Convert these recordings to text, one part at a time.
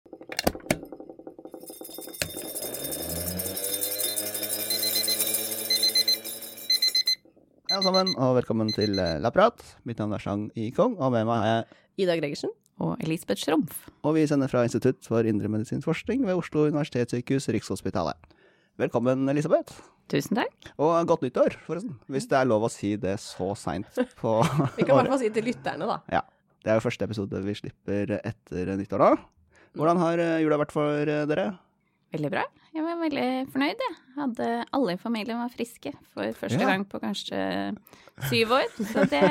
Hei alle sammen, og velkommen til eh, Lapprat. Mitt navn er Chang Yikong, og med meg har jeg Ida Gregersen. og Elisabeth Schrumpf. Og vi sender fra Institutt for indremedisinsk forskning ved Oslo universitetssykehus, Rikshospitalet. Velkommen, Elisabeth. Tusen takk. Og godt nyttår, forresten. Hvis det er lov å si det så seint på Vi kan i hvert fall si til lytterne, da. Ja. Det er jo første episode vi slipper etter nyttår nå. Hvordan har eh, jula vært for eh, dere? Veldig bra. Jeg var veldig fornøyd, jeg. Hadde alle i familien var friske for første Ja. gang på kanskje syv år. Så det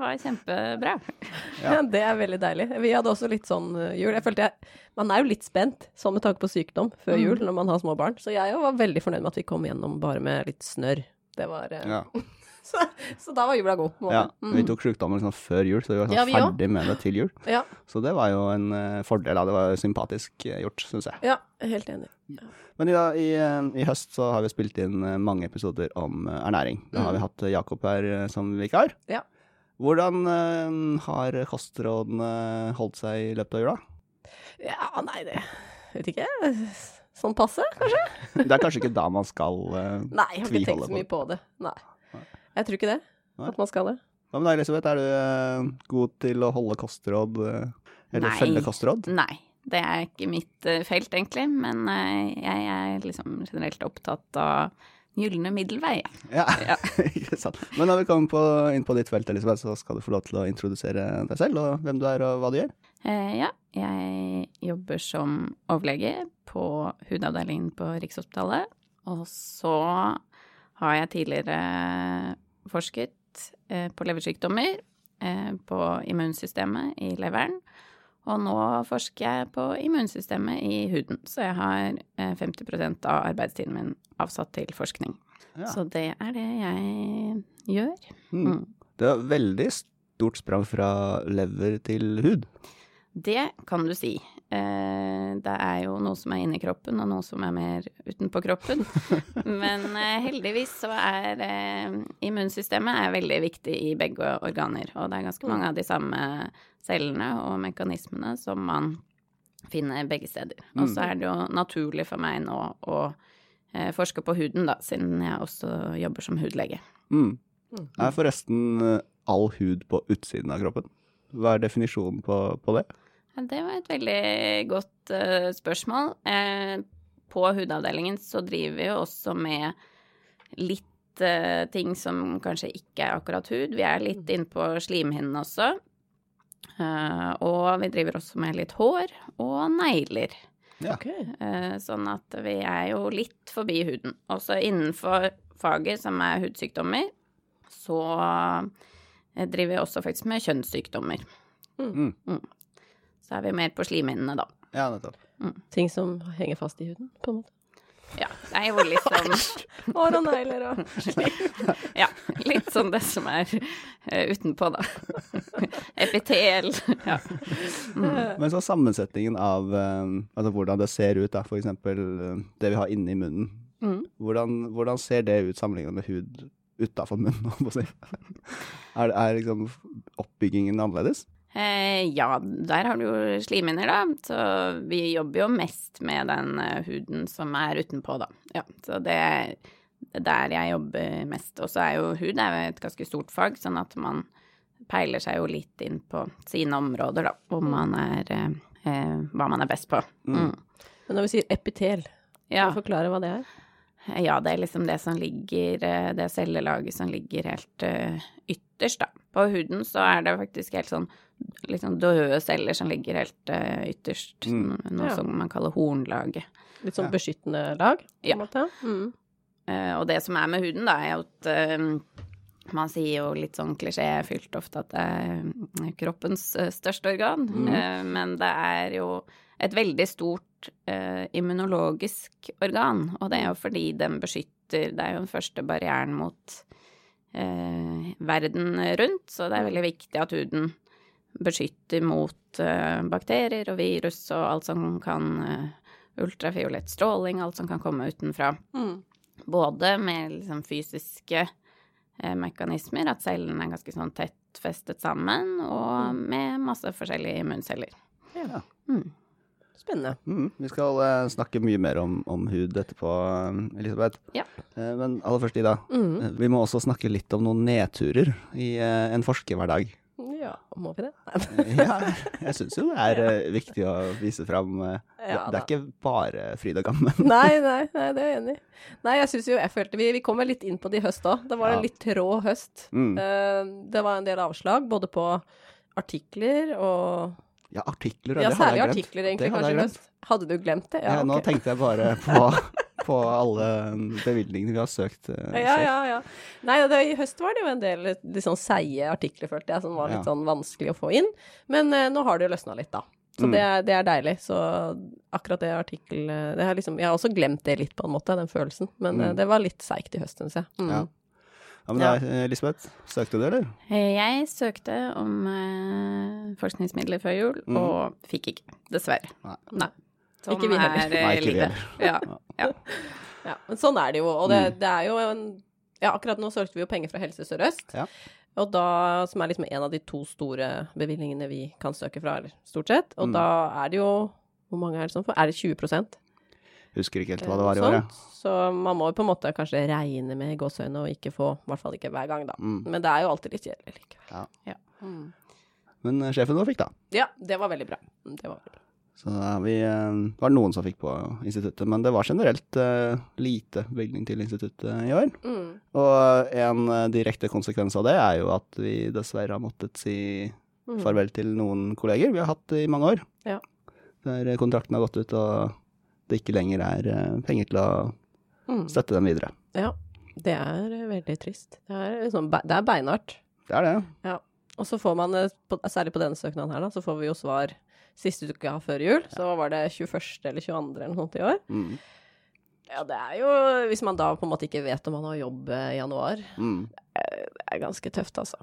var kjempebra. Ja. Ja. Det er veldig deilig. Vi hadde også litt sånn uh, jul. Jeg følte jeg, Man er jo litt spent, sånn med tanke på sykdom, før Mm. jul når man har små barn. Så jeg var veldig fornøyd med at vi kom gjennom bare med litt snørr. Det var Ja. så, så da var jula god. ja. mm. Vi tok sjukdommen liksom før jul, så vi var sånn Ja, vi også. ferdig med det til jul. Ja, Så det var jo en uh, fordel. Da. Det var sympatisk eh, gjort, syns jeg. ja, helt enig. Men i, da, i, eh, i høst så har vi spilt inn mange episoder om ernæring. Da har vi Mm. hatt eh, Jakob her som vikar. Ja. Hvordan har kostrådene holdt seg i løpet av jula? Ja, nei, det Vet ikke. Sånn passe, kanskje? Det er kanskje ikke da man skal eh, Nei, jeg har ikke tenkt så mye på det. Nei. Jeg tror ikke det. Nei. At man skal det. Hva med deg, Elisabeth? Er du uh, god til å holde kostråd? Uh, eller følge kostråd? Nei, det er ikke mitt uh, felt, egentlig. Men jeg er liksom generelt opptatt av gylne middelvei. Ja, Ja. ikke sant. Men når vi kommer på, inn på ditt felt, Elisabeth, så skal du få lov til å introdusere deg selv, og hvem du er, og hva du gjør. Eh, ja, jeg jobber som overlege på hudavdelingen på Rikshospitalet. Og så har jeg tidligere forsket eh, på leversykdommer, eh, på immunsystemet i leveren. Og nå forsker jeg på immunsystemet i huden, så jeg har eh, 50% av arbeidstiden min avsatt til forskning. Ja. Så det er det jeg gjør. Mm. Mm. Det er veldig stort sprang fra lever til hud. Det kan du si. Eh, det er jo noe som er inni kroppen, og noe som er mer utenpå kroppen. Men eh, heldigvis så er eh, immunsystemet er veldig viktig i begge organer. Og det er ganske mange av de samme cellene og mekanismene som man finner begge steder. Og så er det jo naturlig for meg nå å eh, forske på huden, da, siden jeg også jobber som hudlege. Mm. Mm. Er forresten all hud på utsiden av kroppen? Hva er definisjonen på, på det? Ja, Det var et veldig godt uh, spørsmål. Eh, på hudavdelingen så driver vi jo også med litt uh, ting som kanskje ikke er akkurat hud. Vi er litt inne på slimhinnen også. Eh, og vi driver også med litt hår og negler. Ja. Okay. Eh, sånn at vi er jo litt forbi huden. Også innenfor faget som er hudsykdommer, så driver vi også faktisk med kjønnssykdommer. Mm. Så er vi mer på slimhinnene, da. Ja, nettopp. Ting som henger fast i huden, på en måte. Ja, det er jo litt sånn Hår og negler og Ja, litt sånn det som er uh, utenpå, da. Epitel. Ja. Men så sammensetningen av uh, altså hvordan det ser ut, da, for eksempel eh, det vi har inni munnen. Mm. Hvordan, hvordan ser det ut sammenlignet med hud utafor munnen? holdt på å si? er, er liksom oppbyggingen annerledes? Eh, ja, der har du jo slimhinner, da. Så vi jobber jo mest med den eh, huden som er utenpå, da. Ja, så det er er der jeg jobber mest. Og så er jo hud er jo et ganske stort fag, sånn at man peiler seg jo litt inn på sine områder, da, hvor man er eh, eh, Hva man er best på. Mm. Men når vi sier epitel, Ja. kan du forklare hva det er? Ja, det er liksom det som ligger eh, Det cellelaget som ligger helt eh, ytterst, da. På huden så er det faktisk helt sånn liksom døde celler som ligger helt eh, ytterst. Mm. Noe Ja. som man kaller hornlaget. Litt sånn Ja. beskyttende lag? på en Ja. måte? Mm. Eh, og det som er med huden, da, er at man sier jo litt sånn klisjéfylt ofte at det er kroppens største organ, Mm. men det er jo et veldig stort eh, immunologisk organ, og det er jo fordi den beskytter Det er jo den første barrieren mot eh, verden rundt, så det er veldig viktig at huden beskytter mot eh, bakterier og virus og alt som kan eh, Ultrafiolett stråling, alt som kan komme utenfra. Mm. Både med liksom fysiske eh, mekanismer, at cellene er ganske sånn tett festet sammen, og med masse forskjellige immunceller. Ja. Mm. Spennende. Mm, vi skal uh, snakke mye mer om, om hud etterpå, eh, Elisabeth. Ja. Uh, men aller først, Ida. Mm. Vi må også snakke litt om noen nedturer i en forskerhverdag. Ja, må vi det? Ja, jeg syns jo det er eh, viktig å vise fram det, Ja, det er ikke bare fryd og gammen. Nei, nei, nei, det er jeg enig i. Nei, jeg syns jo jeg følte Vi, vi kom vel litt inn på det i høst òg. Det var Ja. en litt rå høst. Mm. Det var en del avslag, både på artikler og Ja, artikler, Ja, særlig artikler, egentlig, hadde kanskje. Hadde du glemt det? Ja, nå okay. tenkte jeg bare på, på alle bevilgningene vi har søkt. Uh, Ja, ja, ja. Nei, det, I høst var det jo en del litt sånn seige artikler, følte jeg, som var litt Ja. sånn vanskelig å få inn. Men uh, nå har det jo løsna litt, da. Så Mm. det, er- det er deilig. Så akkurat det artikkelet det liksom, Jeg har også glemt det litt, på en måte, den følelsen. Men mm. uh, det var litt seigt i høst, syns jeg. Mm. Ja. Ja, men Ja. da, eh, Elisabeth, søkte du, eller? Eh, Jeg søkte om eh, forskningsmidler før jul, mm. og fikk ikke. Dessverre. Nei. Nei. Sånn Ikke vi heller. Nei, ikke vi heller. Ja. ja. Ja, men sånn er det jo. Og det, Mm. det er jo en Ja, akkurat nå søkte vi jo penger fra Helse Sør-Øst. Ja. Og da, som er liksom en av de to store bevilgningene vi kan søke fra, eller stort sett. Og Mm. da er det jo Hvor mange er det sånn for? Er det 20 Husker ikke helt hva det var i år, ja. Så man må jo på en måte kanskje regne med gåseøyne og ikke få I hvert fall ikke hver gang, da. Mm. Men det er jo alltid litt kjedelig likevel. Ja. Ja. Mm. Men eh, sjefen vår fikk, da. ja, det var veldig bra. Mm, Det var veldig bra. Så vi, det var noen som fikk på instituttet, men det var generelt uh, lite bevilgning til instituttet i år. Mm. Og en eh, direkte konsekvens av det er jo at vi dessverre har måttet si Mm. farvel til noen kolleger vi har hatt i mange år. Ja. Der kontrakten har gått ut og det ikke lenger er eh, penger til å Mm. støtte dem videre. Ja. Det er eh, veldig trist. Det er, liksom, det er beinhardt. Det er det. Og så får man, eh, særlig på denne søknaden her, da, så får vi jo svar siste uka før jul. Så var det 21. eller 22. eller noe sånt i år. Mm. Ja, det er jo Hvis man da på en måte ikke vet om man har jobb i januar, Mm. det er ganske tøft, altså.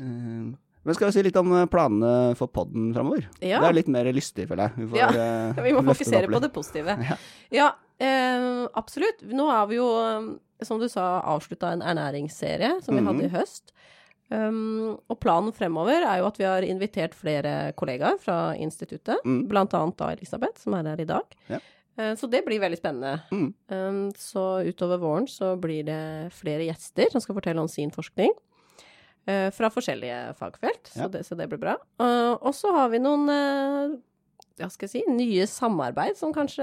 Eh, Men skal vi si litt om eh, planene for podden framover? Ja. Det er litt mer lystig, føler jeg. Vi, får, Ja, eh, Vi må fokusere det på det positive. Ja. Ja, eh, absolutt. Nå har vi jo, eh, som du sa, avslutta en ernæringsserie som vi Mhm. hadde i høst. Um, og planen fremover er jo at vi har invitert flere kollegaer fra instituttet, Mm. blant annet da Elisabeth, som er her i dag. Ja. Så det blir veldig spennende. Mm. Um, så utover våren så blir det flere gjester som skal fortelle om sin forskning. Eh, fra forskjellige fagfelt, så, Ja. det, så det blir bra. Uh, og så har vi noen eh, hva skal jeg si, nye samarbeid som kanskje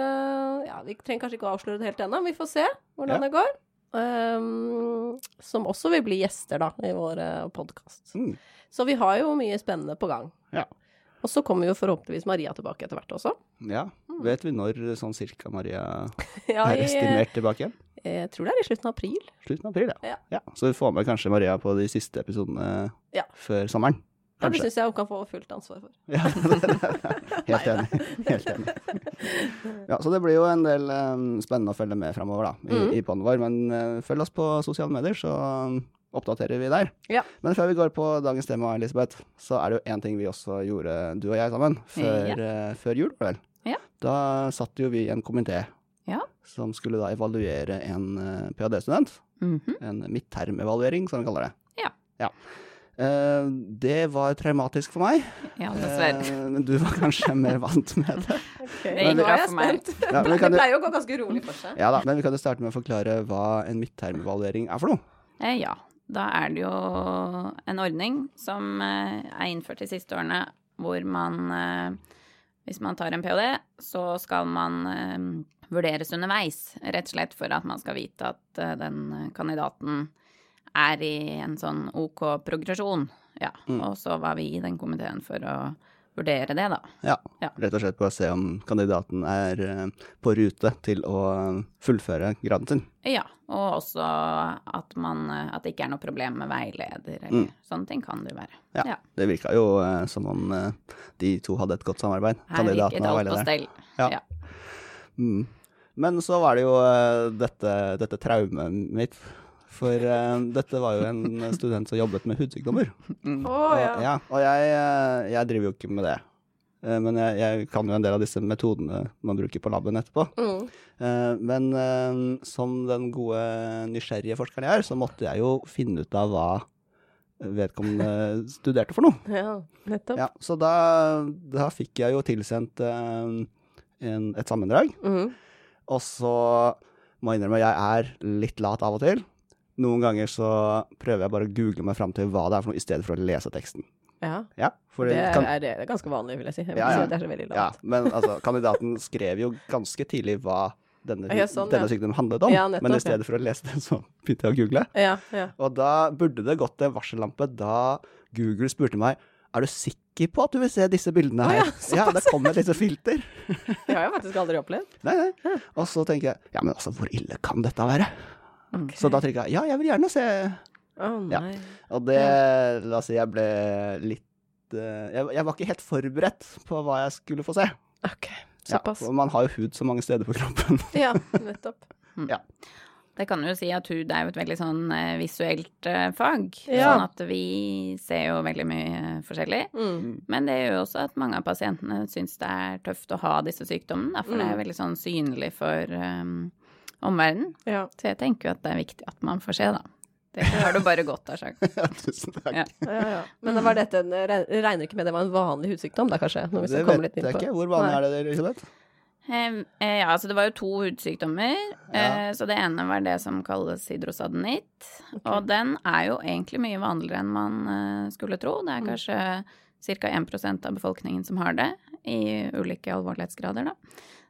Ja, vi trenger kanskje ikke å avsløre det helt ennå, vi får se hvordan Ja. det går. Um, som også vil bli gjester, da, i vår podkast. Mm. Så vi har jo mye spennende på gang. Ja. Og så kommer jo forhåpentligvis Maria tilbake etter hvert også. Ja. Vet vi når sånn cirka Maria Ja, er estimert tilbake igjen? Jeg tror det er i slutten av april. Slutten av april, Ja. ja. Så vi får med kanskje Maria på de siste episodene Ja. før sommeren. Ja, det syns jeg hun kan få fullt ansvar for. Ja, helt enig. Helt enig. Ja, så det blir jo en del eh, spennende å følge med framover da, i, i podden vår. Men eh, følg oss på sosiale medier, så um, oppdaterer vi der. Ja. Men før vi går på dagens tema, Elisabeth, så er det jo én ting vi også gjorde, du og jeg sammen, før, Ja. eh, før jul, vel? Ja. Da satt jo vi i en komité Ja. som skulle da evaluere en uh, ph.d.-student. Mhm. En midttermevaluering, som vi kaller det. Ja. ja. Uh, det var traumatisk for meg. Ja, dessverre. Men du var kanskje mer vant med det. Det nå gikk bra er jeg for meg. spent. Ja, det pleier jo å gå ganske rolig for seg. Ja da, men vi kan jo starte med å forklare hva en midttermevaluering er for noe. Uh, ja. Da er det jo en ordning som er innført de siste årene, hvor man eh, Hvis man tar en ph.d., så skal man vurderes underveis, rett og slett for at man skal vite at eh, den kandidaten er i en sånn OK progresjon. Ja. Mm. Og så var vi i den komiteen for å vurdere det, da. Ja, Ja. Rett og slett på å se om kandidaten er eh, på rute til å fullføre graden sin. Ja, og også at, man, eh, at det ikke er noe problem med veileder, eller Mm. sånne ting kan det jo være. Ja, Ja. Det virka jo eh, som om eh, de to hadde et godt samarbeid. Her Kandidaten og alt på veilederen. stell. Ja. Ja. Mm. Men så var det jo eh, dette, dette traumet mitt. For uh, dette var jo en student som jobbet med hudsykdommer. Mm. Oh, ja. Og, ja, og jeg, eh, jeg driver jo ikke med det. Uh, Men jeg, jeg kan jo en del av disse metodene man bruker på laben etterpå. Mm. Uh, Men som den gode, nysgjerrige forskeren jeg er, så måtte jeg jo finne ut av hva vedkommende studerte for noe. ja, nettopp. Ja, så da, da fikk jeg jo tilsendt en, et sammendrag. Mhm. Og så må jeg innrømme jeg er litt lat av og til. Noen ganger så prøver jeg bare å google meg fram til hva det er for noe, i stedet for å lese teksten. Ja. Ja, Det det er, kan, er, det er ganske vanlig, vil jeg si. Jeg vil Ja, ikke si at det er så veldig ja, men altså, kandidaten skrev jo ganske tidlig hva denne, Ja, sånn, denne ja. sykdommen handlet om. Ja, nettopp, men i ja. stedet for å lese den, så begynte jeg å google. Ja, ja. Og da burde det gått en varsellampe da Google spurte meg er du sikker på at du vil se disse bildene her? her. ja, ja, det kommer et lite filter. Det har jeg faktisk aldri opplevd. Nei, nei. Og så tenker jeg ja, men altså, hvor ille kan dette være? Ok. Så da tenker jeg ja, jeg vil gjerne se. Å Ja. Og det La oss si jeg ble litt eh, jeg, jeg var ikke helt forberedt på hva jeg skulle få se. Ok, Ja, såpass. for man har jo hud så mange steder på kroppen. Ja, nettopp. Det kan jo si at hud er jo et veldig sånn eh, visuelt eh, fag. Ja. Sånn at vi ser jo veldig mye forskjellig. Mm. Men det gjør jo også at mange av pasientene syns det er tøft å ha disse sykdommene, for for det Mm. er veldig sånn synlig for um, omverdenen. Ja. Så jeg tenker jo at det er viktig at man får se, da. Det har du bare godt av, sagt. ja, tusen takk. Ja. Ja, ja. Men det var dette en, regner ikke med det var en vanlig hudsykdom, da kanskje? Når vi Det vet litt jeg ikke. Hvor vanlig Nei. er det, Elisabeth? Eh, ja, altså det var jo to hudsykdommer. Ja. Eh, så det ene var det som kalles hydrosadenitt. Og den er jo egentlig mye vanligere enn man eh, skulle tro. Det er Mm. kanskje ca. 1 av befolkningen som har det, i ulike alvorlighetsgrader, da.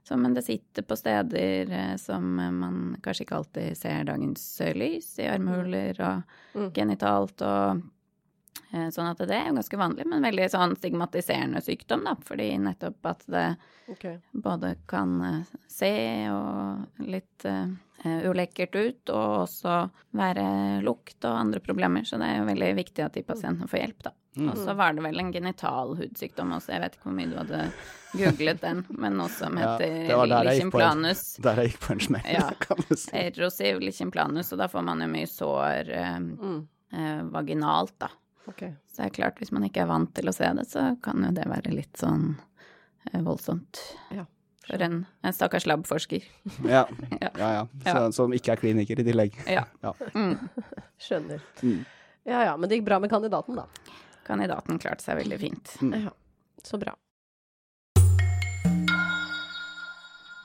Så, men det sitter på steder eh, som man kanskje ikke alltid ser dagens lys, i armhuler og Mm. genitalt og Sånn at det er jo ganske vanlig, men veldig sånn stigmatiserende sykdom, da. Fordi nettopp at det okay. både kan eh, se og litt uh, ulekkert ut, og også være lukt og andre problemer. Så det er jo veldig viktig at de pasientene får hjelp, da. Mm. Og så var det vel en genital hudsykdom også, jeg vet ikke hvor mye du hadde googlet den, men noe som heter ja, lichimplanus. Der jeg gikk på en smell, Ja. kan du si. Erosiv lichimplanus, og da får man jo mye sår eh, Mm. eh, vaginalt, da. Ok. Så det er klart, hvis man ikke er vant til å se det, så kan jo det være litt sånn eh, voldsomt. Ja. For en, en stakkars labforsker. Ja, Ja. ja. Så, Ja. Som ikke er kliniker i tillegg. Ja. Ja. Mm. Skjønner. Mm. Ja ja, men det gikk bra med kandidaten, da. Kandidaten klarte seg veldig fint. Mm. Ja. Så bra.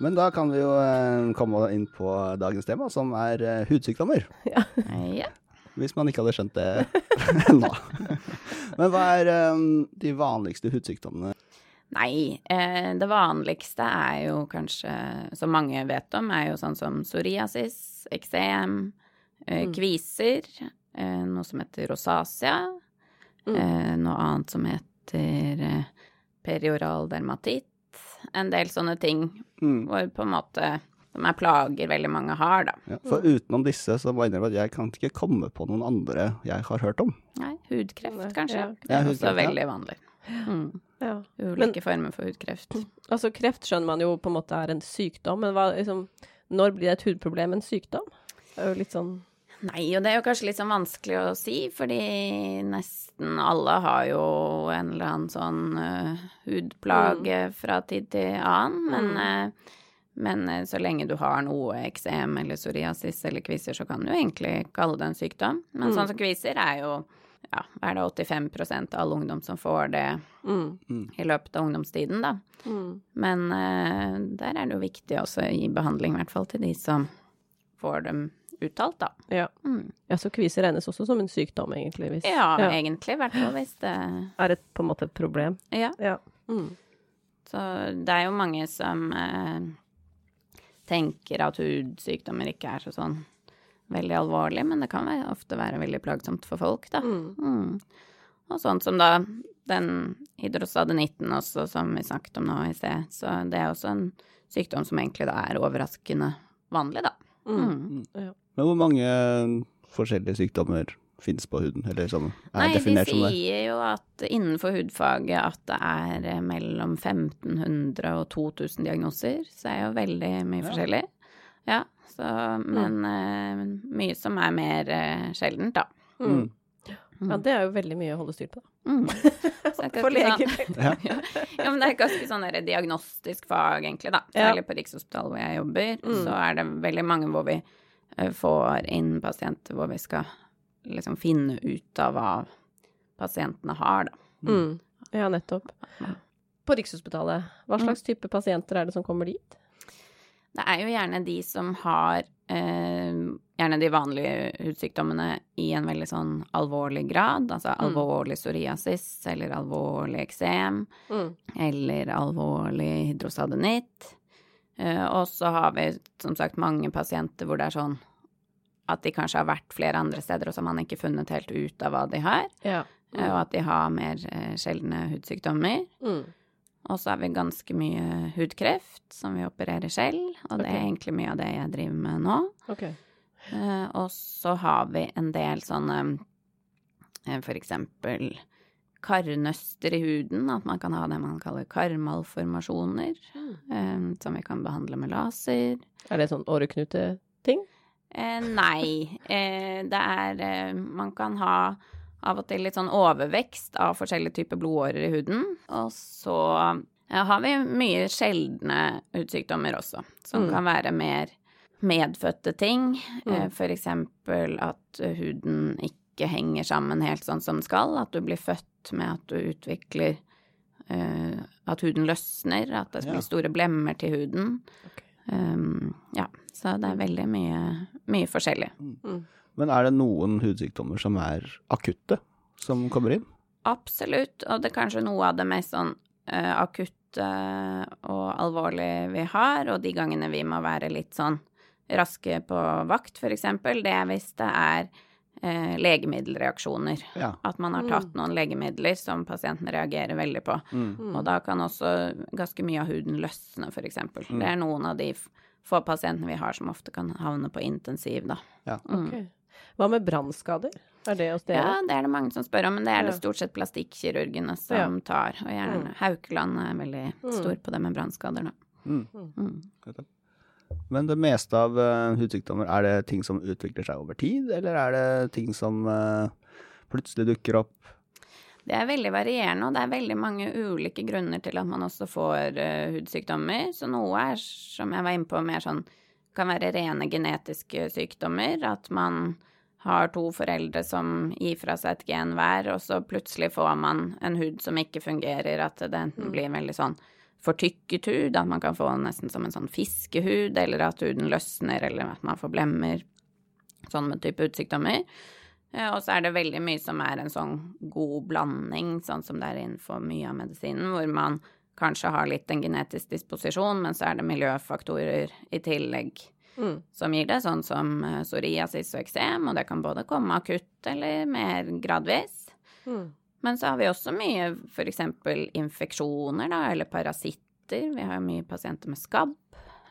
Men da kan vi jo eh, komme inn på dagens tema, som er eh, hudsykdommer. Ja. Ja. Hvis man ikke hadde skjønt det ennå. Men hva er um, de vanligste hudsykdommene? Nei, eh, det vanligste er jo kanskje, som mange vet om, er jo sånn som psoriasis, eksem, eh, Mm. kviser, eh, noe som heter rosacea, Mm. eh, noe annet som heter eh, perioral dermatitt, en del sånne ting Mm. hvor på en måte som er plager veldig mange har, da. Ja, for utenom disse, så må jeg innrømme at jeg kan ikke komme på noen andre jeg har hørt om. Nei, hudkreft kanskje. ja. Det er også ja. veldig vanlig. Mm. Ja. Ulike former for hudkreft. Altså, kreft skjønner man jo på en måte er en sykdom, men hva, liksom, når blir et hudproblem en sykdom? Det er jo litt sånn Nei, og det er jo kanskje litt sånn vanskelig å si, fordi nesten alle har jo en eller annen sånn uh, hudplage fra tid til annen, men, Mm. Men eh, så lenge du har noe eksem eller psoriasis eller kviser, så kan du egentlig kalle det en sykdom. Men Mm. sånn som kviser er jo ja, er det 85 av all ungdom som får det mm, i løpet av ungdomstiden, da. mm. Men uh, der er det jo viktig også å gi behandling, i hvert fall til de som får dem uttalt, da. Ja. Mm. ja, så kviser regnes også som en sykdom, egentlig. Hvis, Ja, egentlig, i hvert fall hvis det Er et, på en måte et problem. Ja. Ja. Mm. Så det er jo mange som eh, tenker at hudsykdommer ikke er så sånn veldig alvorlig, men det kan være, ofte være veldig plagsomt for folk, da. Mm. Mm. Og sånn som da den hydrostadenitten også, som vi snakket om nå i sted. Så det er også en sykdom som egentlig da er overraskende vanlig, da. Mm. Mm. Ja. Men hvor mange forskjellige sykdommer finnes på huden, eller som er Nei, de som det? sier jo at innenfor hudfaget at det er eh, mellom 1500 og 2000 diagnoser, så det er jo veldig mye Ja. forskjellig. Ja, så, men eh, mye som er mer eh, sjeldent, da. Mm. Mm. ja, det er jo veldig mye å holde styr på, da. Mm. For ganske leger. sånn- Ja. ja, men det er ganske sånn der diagnostisk fag, egentlig, da. Ja. På Rikshospitalet hvor jeg jobber, Mm. så er det veldig mange hvor vi får inn pasienter hvor vi skal liksom finne ut av hva pasientene har, da. Mm. Ja, nettopp. på Rikshospitalet, hva slags type pasienter er det som kommer dit? Det er jo gjerne de som har eh, gjerne de vanlige hudsykdommene i en veldig sånn alvorlig grad, altså alvorlig psoriasis eller alvorlig eksem Mm. eller alvorlig hydrosadenitt. Eh, og så har vi som sagt mange pasienter hvor det er sånn at de kanskje har vært flere andre steder, og så har man ikke funnet helt ut av hva de har, Ja. Mm. og at de har mer eh, sjeldne hudsykdommer. Mm. Og så har vi ganske mye hudkreft som vi opererer selv, og det er egentlig mye av det jeg driver med nå. Okay. Eh, og så har vi en del sånne for eksempel karnøster i huden, at man kan ha det man kaller karmalformasjoner, eh, som vi kan behandle med laser. Er det sånn åreknuteting? Eh, nei, eh, det er eh, Man kan ha av og til litt sånn overvekst av forskjellige typer blodårer i huden. Og så eh, har vi mye sjeldne hudsykdommer også, som Mm. kan være mer medfødte ting. Eh, Mm. for eksempel at eh, huden ikke henger sammen helt sånn som den skal. At du blir født med at du utvikler eh, At huden løsner, at det blir store blemmer til huden. Ok. Um, ja, så det er veldig mye, mye forskjellig. Men er det noen hudsykdommer som er akutte, som kommer inn? Absolutt, og det er kanskje noe av det mest sånn uh, akutte og alvorlige vi har, og de gangene vi må være litt sånn raske på vakt, for eksempel, det er hvis det er eh, legemiddelreaksjoner. Ja. At man har tatt noen legemidler som pasienten reagerer veldig på. Mm. Og da kan også ganske mye av huden løsne, for eksempel. Det er noen av de få pasientene vi har som ofte kan havne på intensiv, da. Ja. Mm. Okay. Hva med brannskader? Er det hos dere? Ja, det er det mange som spør om, men det er det stort sett plastikkirurgene som tar. Og gjerne Mm. Haukeland er veldig stor på det med brannskader, da. Mm. Mm. Men det meste av uh, hudsykdommer, er det ting som utvikler seg over tid, eller er det ting som uh, plutselig dukker opp? Det er veldig varierende, og det er veldig mange ulike grunner til at man også får uh, hudsykdommer. Så noe er, som jeg var inne på, mer sånn kan være rene genetiske sykdommer. At man har to foreldre som gir fra seg et gen hver, og så plutselig får man en hud som ikke fungerer. At det enten blir veldig sånn fortykket hud, at man kan få nesten som en sånn fiskehud, eller at huden løsner, eller at man får blemmer. Sånne type hudsykdommer. Eh, Og så er det veldig mye som er en sånn god blanding, sånn som det er innenfor mye av medisinen, hvor man kanskje har litt en genetisk disposisjon, men så er det miljøfaktorer i tillegg Mm. som gir det, sånn som eh, psoriasis og eksem, og det kan både komme akutt eller mer gradvis. Mm. Men så har vi også mye eksempel infeksjoner, da, eller parasitter. Vi har jo mye pasienter med skabb.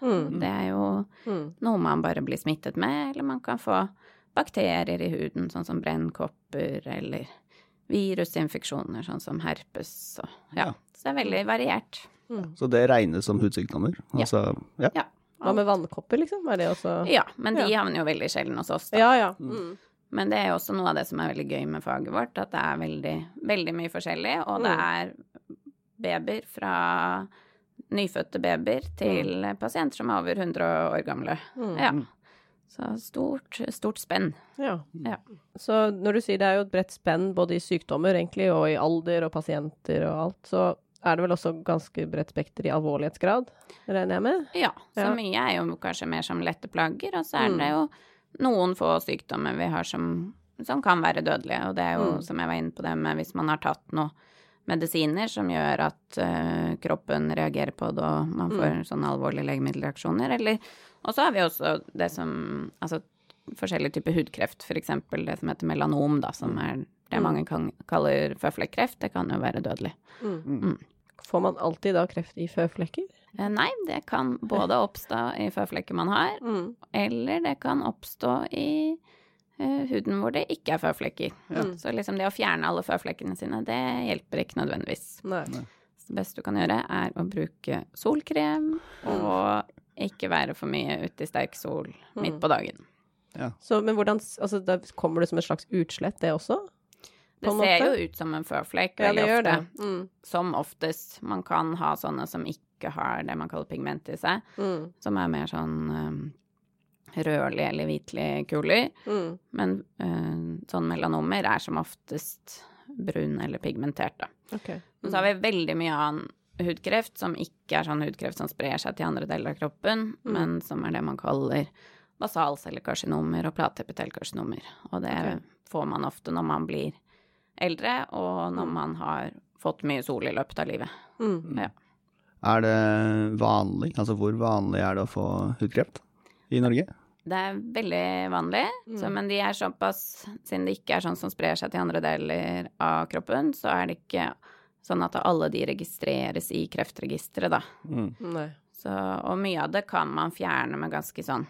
Mm. Det er jo Mm. noe man bare blir smittet med, eller man kan få bakterier i huden, sånn som brennkopper, eller virusinfeksjoner, sånn som herpes. Og, ja. Så det er veldig variert. Så det regnes som hudsykdommer? Ja. Altså, ja. Ja. Hva med vannkopper, liksom? Er det også Ja, men de Ja. havner jo veldig sjelden hos oss, da. Ja, ja. Mm. Men det er jo også noe av det som er veldig gøy med faget vårt, at det er veldig, veldig mye forskjellig, og det Mm. er babyer fra nyfødte babyer til pasienter som er over 100 år gamle. Mm. Ja. Så stort, stort spenn. Ja. Ja. Så når du sier det er jo et bredt spenn både i sykdommer egentlig, og i alder og pasienter og alt, så er det vel også ganske bredt spekter i alvorlighetsgrad, regner jeg med? Ja, så Ja. mye er jo kanskje mer som lette plagger, og så er Mm. det jo noen få sykdommer vi har som, som kan være dødelige, og det er jo, Mm. som jeg var inne på det med hvis man har tatt noe medisiner som gjør at uh, kroppen reagerer på det, og man Mm. får sånne alvorlige legemiddelreaksjoner, eller Og så har vi også det som Altså forskjellige typer hudkreft, eksempel det som heter melanom, da, som er det Mm. mange kan, kaller føflekkreft, det kan jo være dødelig. Mm. Får man alltid da kreft i føflekker? Eh, Nei, det kan både oppstå i føflekker man har, Mm. eller det kan oppstå i uh, huden hvor det ikke er føflekker. Ja. Så liksom det å fjerne alle føflekkene sine, det hjelper ikke nødvendigvis. Nei. Så det beste du kan gjøre, er å bruke solkrem, og ikke være for mye ute i sterk sol midt på dagen. Så, men hvordan Altså, da kommer det som et slags utslett, det også? Det ser måte? jo ut som en føflekk Ja, veldig det. ofte. Mm. Som oftest. Man kan ha sånne som ikke har det man kaller pigment i seg, Mm. som er mer sånn eh, rødlig eller hvitlig kuler. Mm. Men uh, sånn melanomer er som oftest brun eller pigmentert, da. Ok. Men så har vi veldig mye annen hudkreft som ikke er sånn hudkreft som sprer seg til andre deler av kroppen, men som er det man kaller basalcellekarsinomer og platepitelkarsinomer. Og det okay. får man ofte når man blir eldre, og når man har fått mye sol i løpet av livet. Mm. Ja. Er det vanlig? Altså hvor vanlig er det å få hudkreft i Norge? Det er veldig vanlig, så, men de er såpass Siden det ikke er sånn som sprer seg til andre deler av kroppen, så er det ikke sånn at alle de registreres i kreftregisteret, da. Mm. Så, og mye av det kan man fjerne med ganske sånn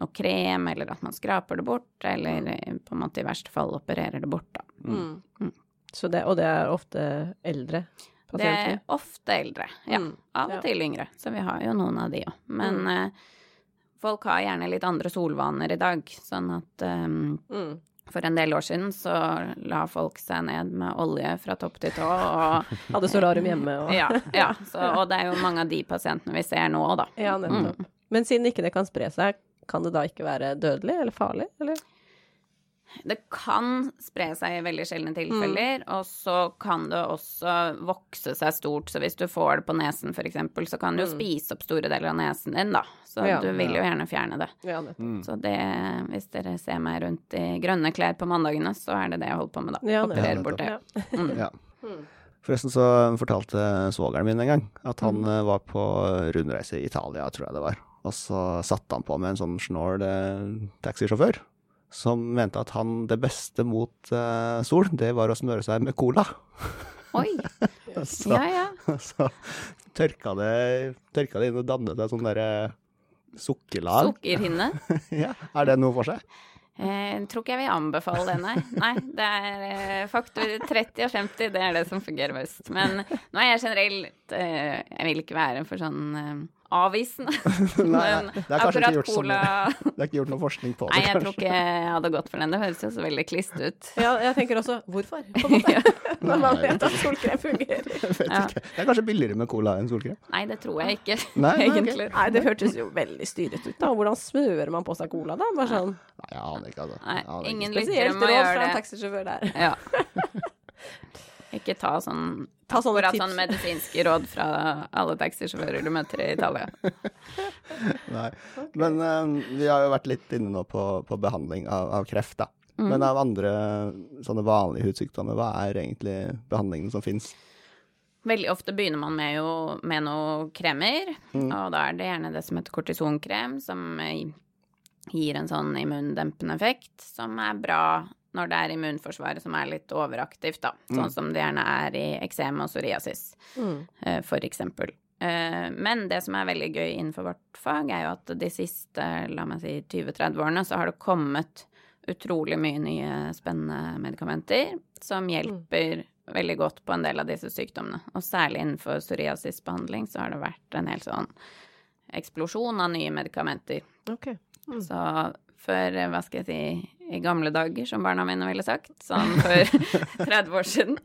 noe krem, eller at man skraper det bort, eller eh, på en måte i verste fall opererer det bort, da. Mm. Mm. Så det, og det er ofte eldre Det er ofte eldre, ja. Mm, Av og til yngre, så vi har jo noen av de òg. Men eh, folk har gjerne litt andre solvaner i dag, sånn at um, Mm. For en del år siden så la folk seg ned med olje fra topp til tå, og Hadde solarium hjemme og ja, ja så, og det er jo mange av de pasientene vi ser nå, da. Ja, nettopp. Men siden ikke det kan spre seg, kan det da ikke være dødelig eller farlig, eller? Det kan spre seg i veldig sjeldne tilfeller, og så kan det også vokse seg stort. Så hvis du får det på nesen f.eks., så kan du jo spise opp store deler av nesen din, da. Så Ja. du vil jo gjerne fjerne det. Ja, nettopp. Så det, hvis dere ser meg rundt i grønne klær på mandagene, så er det det jeg holder på med, da. Ja, Opererer bort det. Ja. Mm. Forresten så fortalte svogeren min en gang at han eh, var på rundreise i Italia, tror jeg det var. Og så satte han på med en sånn snål eh, taxisjåfør som mente at han det beste mot uh, sol, det var å smøre seg med cola. Oi! så, Ja, ja. så tørka det, tørka det inn og dannet et sånn derre sukkerlag. Sukkerhinne. ja. Er det noe for seg? Eh, tror ikke jeg vil anbefale det, nei. Nei, det er eh, faktor 30 og 50, det er det som fungerer best. Men nå er jeg generelt eh, Jeg vil ikke være for sånn avvisende. Nei, Men det er kanskje ikke akkurat cola... sånn- Det er ikke gjort noe forskning på det, Nei, jeg tror ikke jeg hadde gått for den. Det høres jo så veldig klist ut. ja, jeg tenker også hvorfor, på en måte. Når man vet at solkrem fungerer. Jeg vet Ja. ikke. Det er kanskje billigere med cola enn solkrem? Nei, det tror jeg ikke, Nei, nei, egentlig. Nei, det hørtes jo veldig styret ut, da. Hvordan smører man på seg cola, da? Bare sånn Nei, jeg aner ikke, altså. Nei, Jeg aner ikke. gjøre det. spesielt råd fra en det. taxisjåfør der. Ja. Ikke ta sånn Ta sånne akkurat tips. sånn medisinske råd fra alle taxisjåfører du møter i Italia. Nei. Men eh, vi har jo vært litt inne nå på, på behandling av, av kreft, da. Mm. Men av andre sånne vanlige hudsykdommer, hva er egentlig behandlingen som fins? Veldig ofte begynner man med, jo, med noe kremer, og da er det gjerne det som heter kortisonkrem, som eh, gir en sånn immundempende effekt, som er bra når det er immunforsvaret som er litt overaktivt, da. Sånn som det gjerne er i eksem og psoriasis, Mm. eh, for eksempel. Eh, Men det som er veldig gøy innenfor vårt fag, er jo at de siste, la meg si, 20-30 årene så har det kommet utrolig mye nye spennende medikamenter som hjelper veldig godt på en del av disse sykdommene. Og særlig innenfor psoriasisbehandling så har det vært en hel sånn eksplosjon av nye medikamenter. Ok. Så for, hva skal jeg si, i gamle dager, som barna mine ville sagt, sånn for 30 år siden,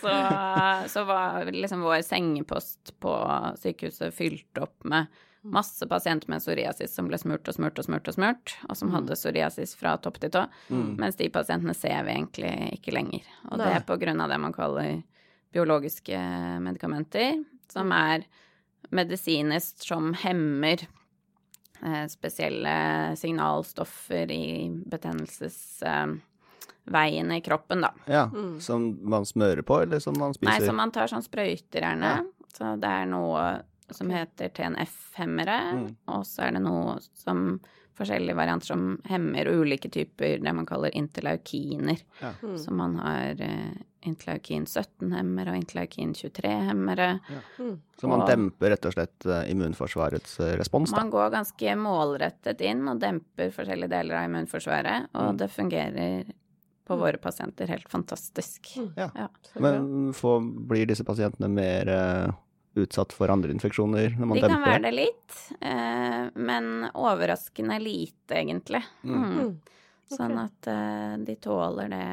så, så var liksom vår sengepost på sykehuset fylt opp med masse pasienter med psoriasis som ble smurt og smurt og smurt og smurt, og som hadde psoriasis fra topp til tå, mens de pasientene ser vi egentlig ikke lenger. Og det er på grunn av det man kaller biologiske medikamenter, som er medisinisk som hemmer spesielle signalstoffer i betennelsesveiene i kroppen, da. Ja, Som man smører på, eller som man spiser? Nei, som man tar sånn sprøyter gjerne. Så det er noe som heter TNF-hemmere, og så er det noe som forskjellige varianter som hemmer og ulike typer det man kaller interleukiner. Ja. Så man har uh, interleukin 17-hemmere og interleukin 23-hemmere. Så man og- demper rett og slett eh, immunforsvarets eh, respons, da? Man går ganske målrettet inn og demper forskjellige deler av immunforsvaret, og Mm. det fungerer på våre pasienter helt fantastisk. Ja. Ja. Men får, blir disse pasientene mer eh, utsatt for andre infeksjoner når man De kan være det litt, eh, men overraskende lite, egentlig. Mm. Mm. Sånn at eh, de tåler det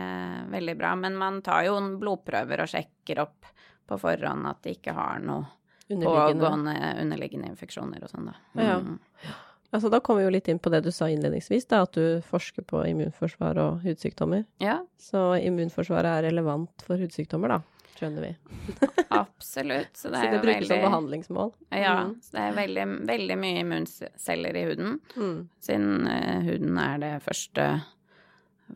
veldig bra. Men man tar jo en blodprøver og sjekker opp på forhånd at de ikke har noe Underliggende. pågående underliggende infeksjoner og sånn, da. Ja. Mm. Altså, da kommer vi jo litt inn på det du sa innledningsvis, da, at du forsker på immunforsvar og hudsykdommer. Ja. Så immunforsvaret er relevant for hudsykdommer, da. Skjønner vi. Absolutt. Så det Så det brukes som behandlingsmål. Ja, Mm. så det er veldig, veldig mye immunceller i huden. Mm. Siden uh, huden er det første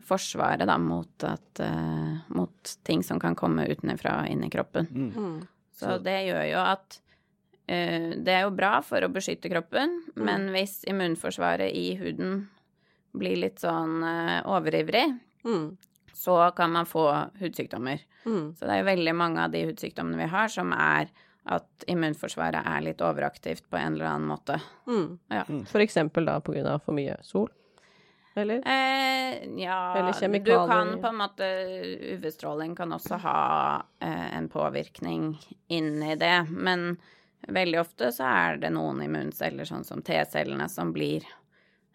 forsvaret da mot at uh, Mot ting som kan komme utenfra inn i kroppen. Mm. Mm. Så Så- det gjør jo at uh, Det er jo bra for å beskytte kroppen, Mm. men hvis immunforsvaret i huden blir litt sånn overivrig, Mm. Så kan man få hudsykdommer. Mm. Så det er jo veldig mange av de hudsykdommene vi har, som er at immunforsvaret er litt overaktivt på en eller annen måte. Mm. Ja. For eksempel da på grunn av for mye sol? Eller? Eh, ja Eller Du kan på en måte UV-stråling kan også ha eh, en påvirkning inni det, men veldig ofte så er det noen immunceller, sånn som T-cellene, som blir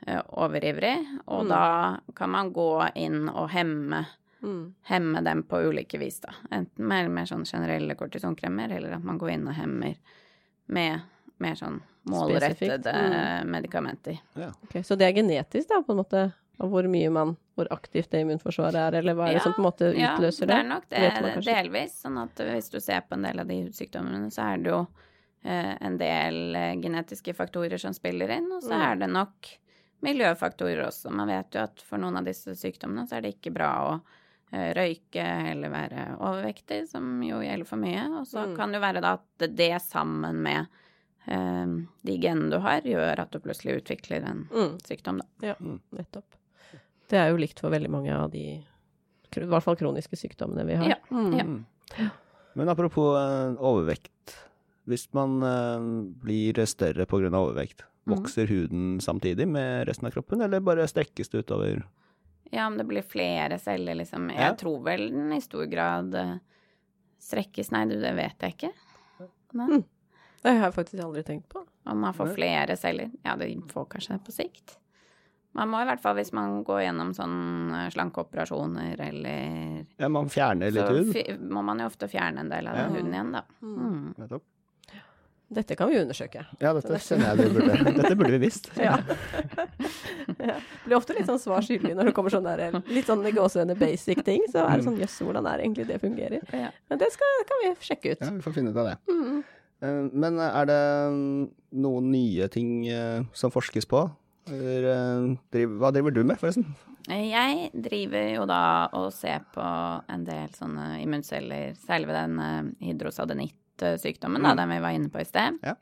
overivrig, og Mm. da kan man gå inn og hemme Mm. hemme dem på ulike vis, da. Enten med mer sånn generelle kortisonkremer, eller at man går inn og hemmer med mer sånn målrettede mm. medikamenter. Ok, Så det er genetisk, da, på en måte? Av hvor mye man Hvor aktivt det immunforsvaret er, eller hva er det som på en måte utløser det Ja, det? nok det, det man delvis. Sånn at hvis du ser på en del av de hudsykdommene, så er det jo eh, en del eh, genetiske faktorer som spiller inn, og så Mm. er det nok miljøfaktorer også. Man vet jo at for noen av disse sykdommene så er det ikke bra å eh, røyke eller være overvektig, som jo gjelder for mye. Og så Mm. kan det jo være da at det sammen med eh, de genene du har, gjør at du plutselig utvikler en Mm. sykdom, da. Ja, Mm. nettopp. Det er jo likt for veldig mange av de i hvert fall kroniske sykdommene vi har. Ja, Mm. ja. Men apropos eh, overvekt. Hvis man eh, blir større pga. overvekt. Vokser huden samtidig med resten av kroppen, eller bare strekkes det utover? Ja, om det blir flere celler, liksom. Jeg Ja. tror vel den i stor grad eh, strekkes Nei, du, det vet jeg ikke. Nei. Mm. Det har jeg faktisk aldri tenkt på. Om man får flere celler. Ja, det får kanskje det på sikt. Man må i hvert fall, hvis man går gjennom sånn eh, slankeoperasjoner eller Ja, man fjerner litt Så hud. fi- må man jo ofte fjerne en del av den Ja. huden igjen, da. Mm. Dette kan vi undersøke. Ja, dette kjenner jeg vi burde Dette burde vi visst. Ja. ja. Blir ofte litt sånn svar skyldig når det kommer sånn der litt sånn gåsehudene basic ting. Så er det sånn jøss, hvordan er det egentlig det fungerer? Men det skal, kan vi sjekke ut. Ja, vi får finne ut av det. Mm. Eh, Men er det mm, noen nye ting eh, som forskes på? Eh, hva driver du med, forresten? Jeg driver jo da og ser på en del sånne immunceller, særlig ved den eh, hydrosadenitt-sykdommen, da, Mm. den vi var inne på i sted. Ja.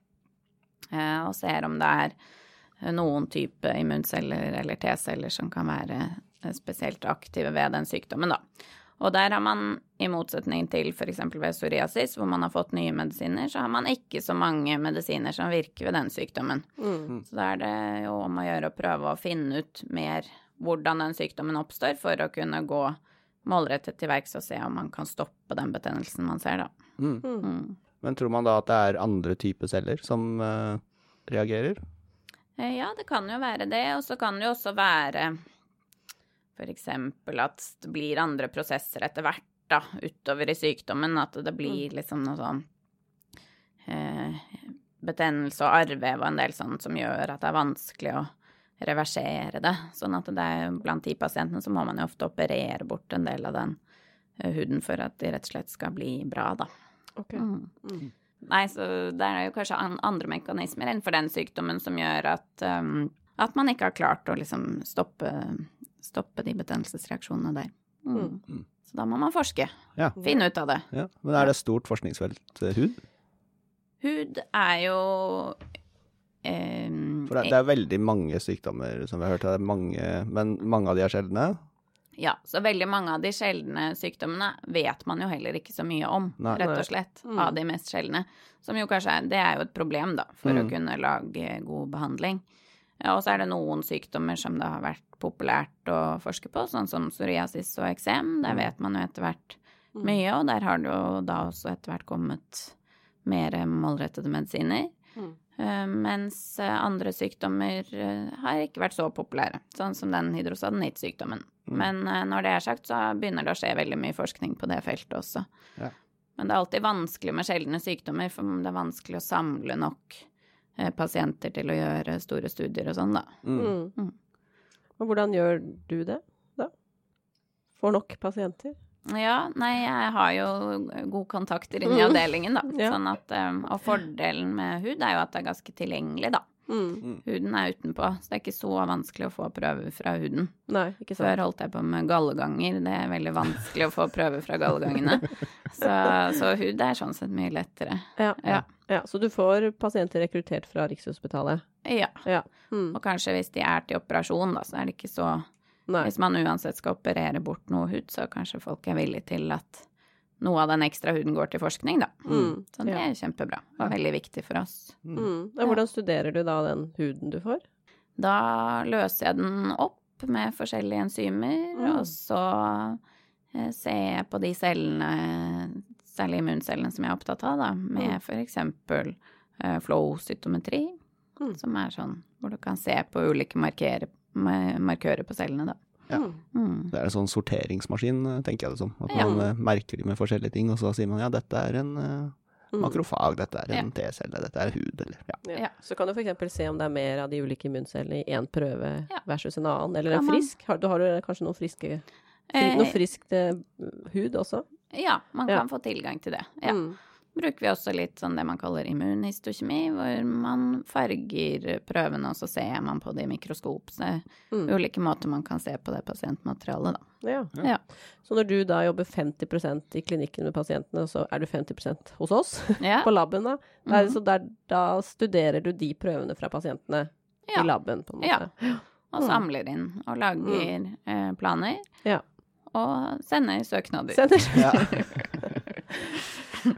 Eh, og ser om det er eh, noen type immunceller eller T-celler som kan være eh, spesielt aktive ved den sykdommen, da. Og der har man, i motsetning til f.eks. ved psoriasis, hvor man har fått nye medisiner, så har man ikke så mange medisiner som virker ved den sykdommen. Mm. Så da er det jo om å gjøre å prøve å finne ut mer hvordan den sykdommen oppstår, for å kunne gå målrettet til verks og se om man kan stoppe den betennelsen man ser, da. Mm. Mm. Mm. Men tror man da at det er andre typer celler som uh, reagerer? Eh, Ja, det kan jo være det, og så kan det jo også være eksempel at det blir andre prosesser etter hvert, da, utover i sykdommen, at det blir liksom noe sånn eh, betennelse og arrvev og en del sånn som gjør at det er vanskelig å reversere det. Sånn at det er blant de pasientene så må man jo ofte operere bort en del av den eh, huden for at de rett og slett skal bli bra, da. Ok. Mm. Mm. Nei, så der er jo kanskje andre mekanismer innenfor den sykdommen som gjør at, um, at man ikke har klart å liksom stoppe, stoppe de betennelsesreaksjonene der. Mm. Mm. Så da må man forske. Ja. Finne ut av det. Ja. Men er det stort forskningsfelt, eh, hud? Hud er jo um, For det, det er veldig mange sykdommer som vi har hørt, det er mange, men mange av de er sjeldne. Ja, så veldig mange av de sjeldne sykdommene vet man jo heller ikke så mye om, Nei. rett og slett, Mm. av de mest sjeldne. Som jo kanskje er, det er jo et problem, da, for å Mm. kunne lage god behandling. Ja, og så er det noen sykdommer som det har vært populært å forske på, sånn som psoriasis og eksem. Der Mm. vet man jo etter hvert Mm. mye, og der har det jo da også etter hvert kommet mer målrettede medisiner. Mm. Eh, mens eh, andre sykdommer eh, har ikke vært så populære, sånn som den hydrosadenitt-sykdommen. Mm. Men eh, når det er sagt, så begynner det å skje veldig mye forskning på det feltet også. Ja. Men det er alltid vanskelig med sjeldne sykdommer, for det er vanskelig å samle nok eh, pasienter til å gjøre store studier og sånn, da. Mm. Mm. Mm. Og hvordan gjør du det, da? Får nok pasienter? Ja, nei, jeg har jo gode kontakter inne i avdelingen, da. Ja. Sånn at, um, og fordelen med hud er jo at det er ganske tilgjengelig, da. Mm. Huden er utenpå, så det er ikke så vanskelig å få prøver fra huden. Nei. Før holdt jeg på med galleganger, det er veldig vanskelig å få prøver fra gallegangene. Så, så hud er sånn sett mye lettere. Ja. Ja. ja. Så du får pasienter rekruttert fra Rikshospitalet? Ja. Ja. Mm. Og kanskje hvis de er til operasjon, da, så er det ikke så Nei. Hvis man uansett skal operere bort noe hud, så kanskje folk er villige til at noe av den ekstra huden går til forskning, da. Mm. Så det er kjempebra. Og veldig viktig for oss. Mm. Ja, hvordan studerer du da den huden du får? Da løser jeg den opp med forskjellige enzymer, Mm. og så eh, ser jeg på de cellene, særlig immuncellene som jeg er opptatt av, da, med Mm. eksempel eh, flow-cytometri, Mm. som er sånn hvor du kan se på ulike markere, markører på cellene, da. Ja. Mm. Mm. Det er en sånn sorteringsmaskin, tenker jeg det som. At man ja. merker de med forskjellige ting, og så sier man ja, dette er en eh, Mm. makrofag, dette er en T-celle, dette er hud, eller ja. Ja. Ja. Så kan du f.eks. se om det er mer av de ulike immuncellene i én prøve Ja. versus en annen, eller en frisk. Har, du har du kanskje noen friske Eh, Noe friskt eh, hud også? Ja, man Ja. kan få tilgang til det. Ja. Mm. Bruker vi også litt sånn det man kaller immunhistokjemi, hvor man farger prøvene, og så ser man på det i mikroskop. Så Mm. ulike måter man kan se på det pasientmaterialet, da. Ja. Ja. Så når du da jobber 50% i klinikken med pasientene, så er du 50% hos oss Ja. på laben, da? Det er, Mhm. Så der, da studerer du de prøvene fra pasientene i laben, på en måte? Ja. Og Mm. samler inn og lager eh, planer. Ja. Og sender søknader. Sender Ja.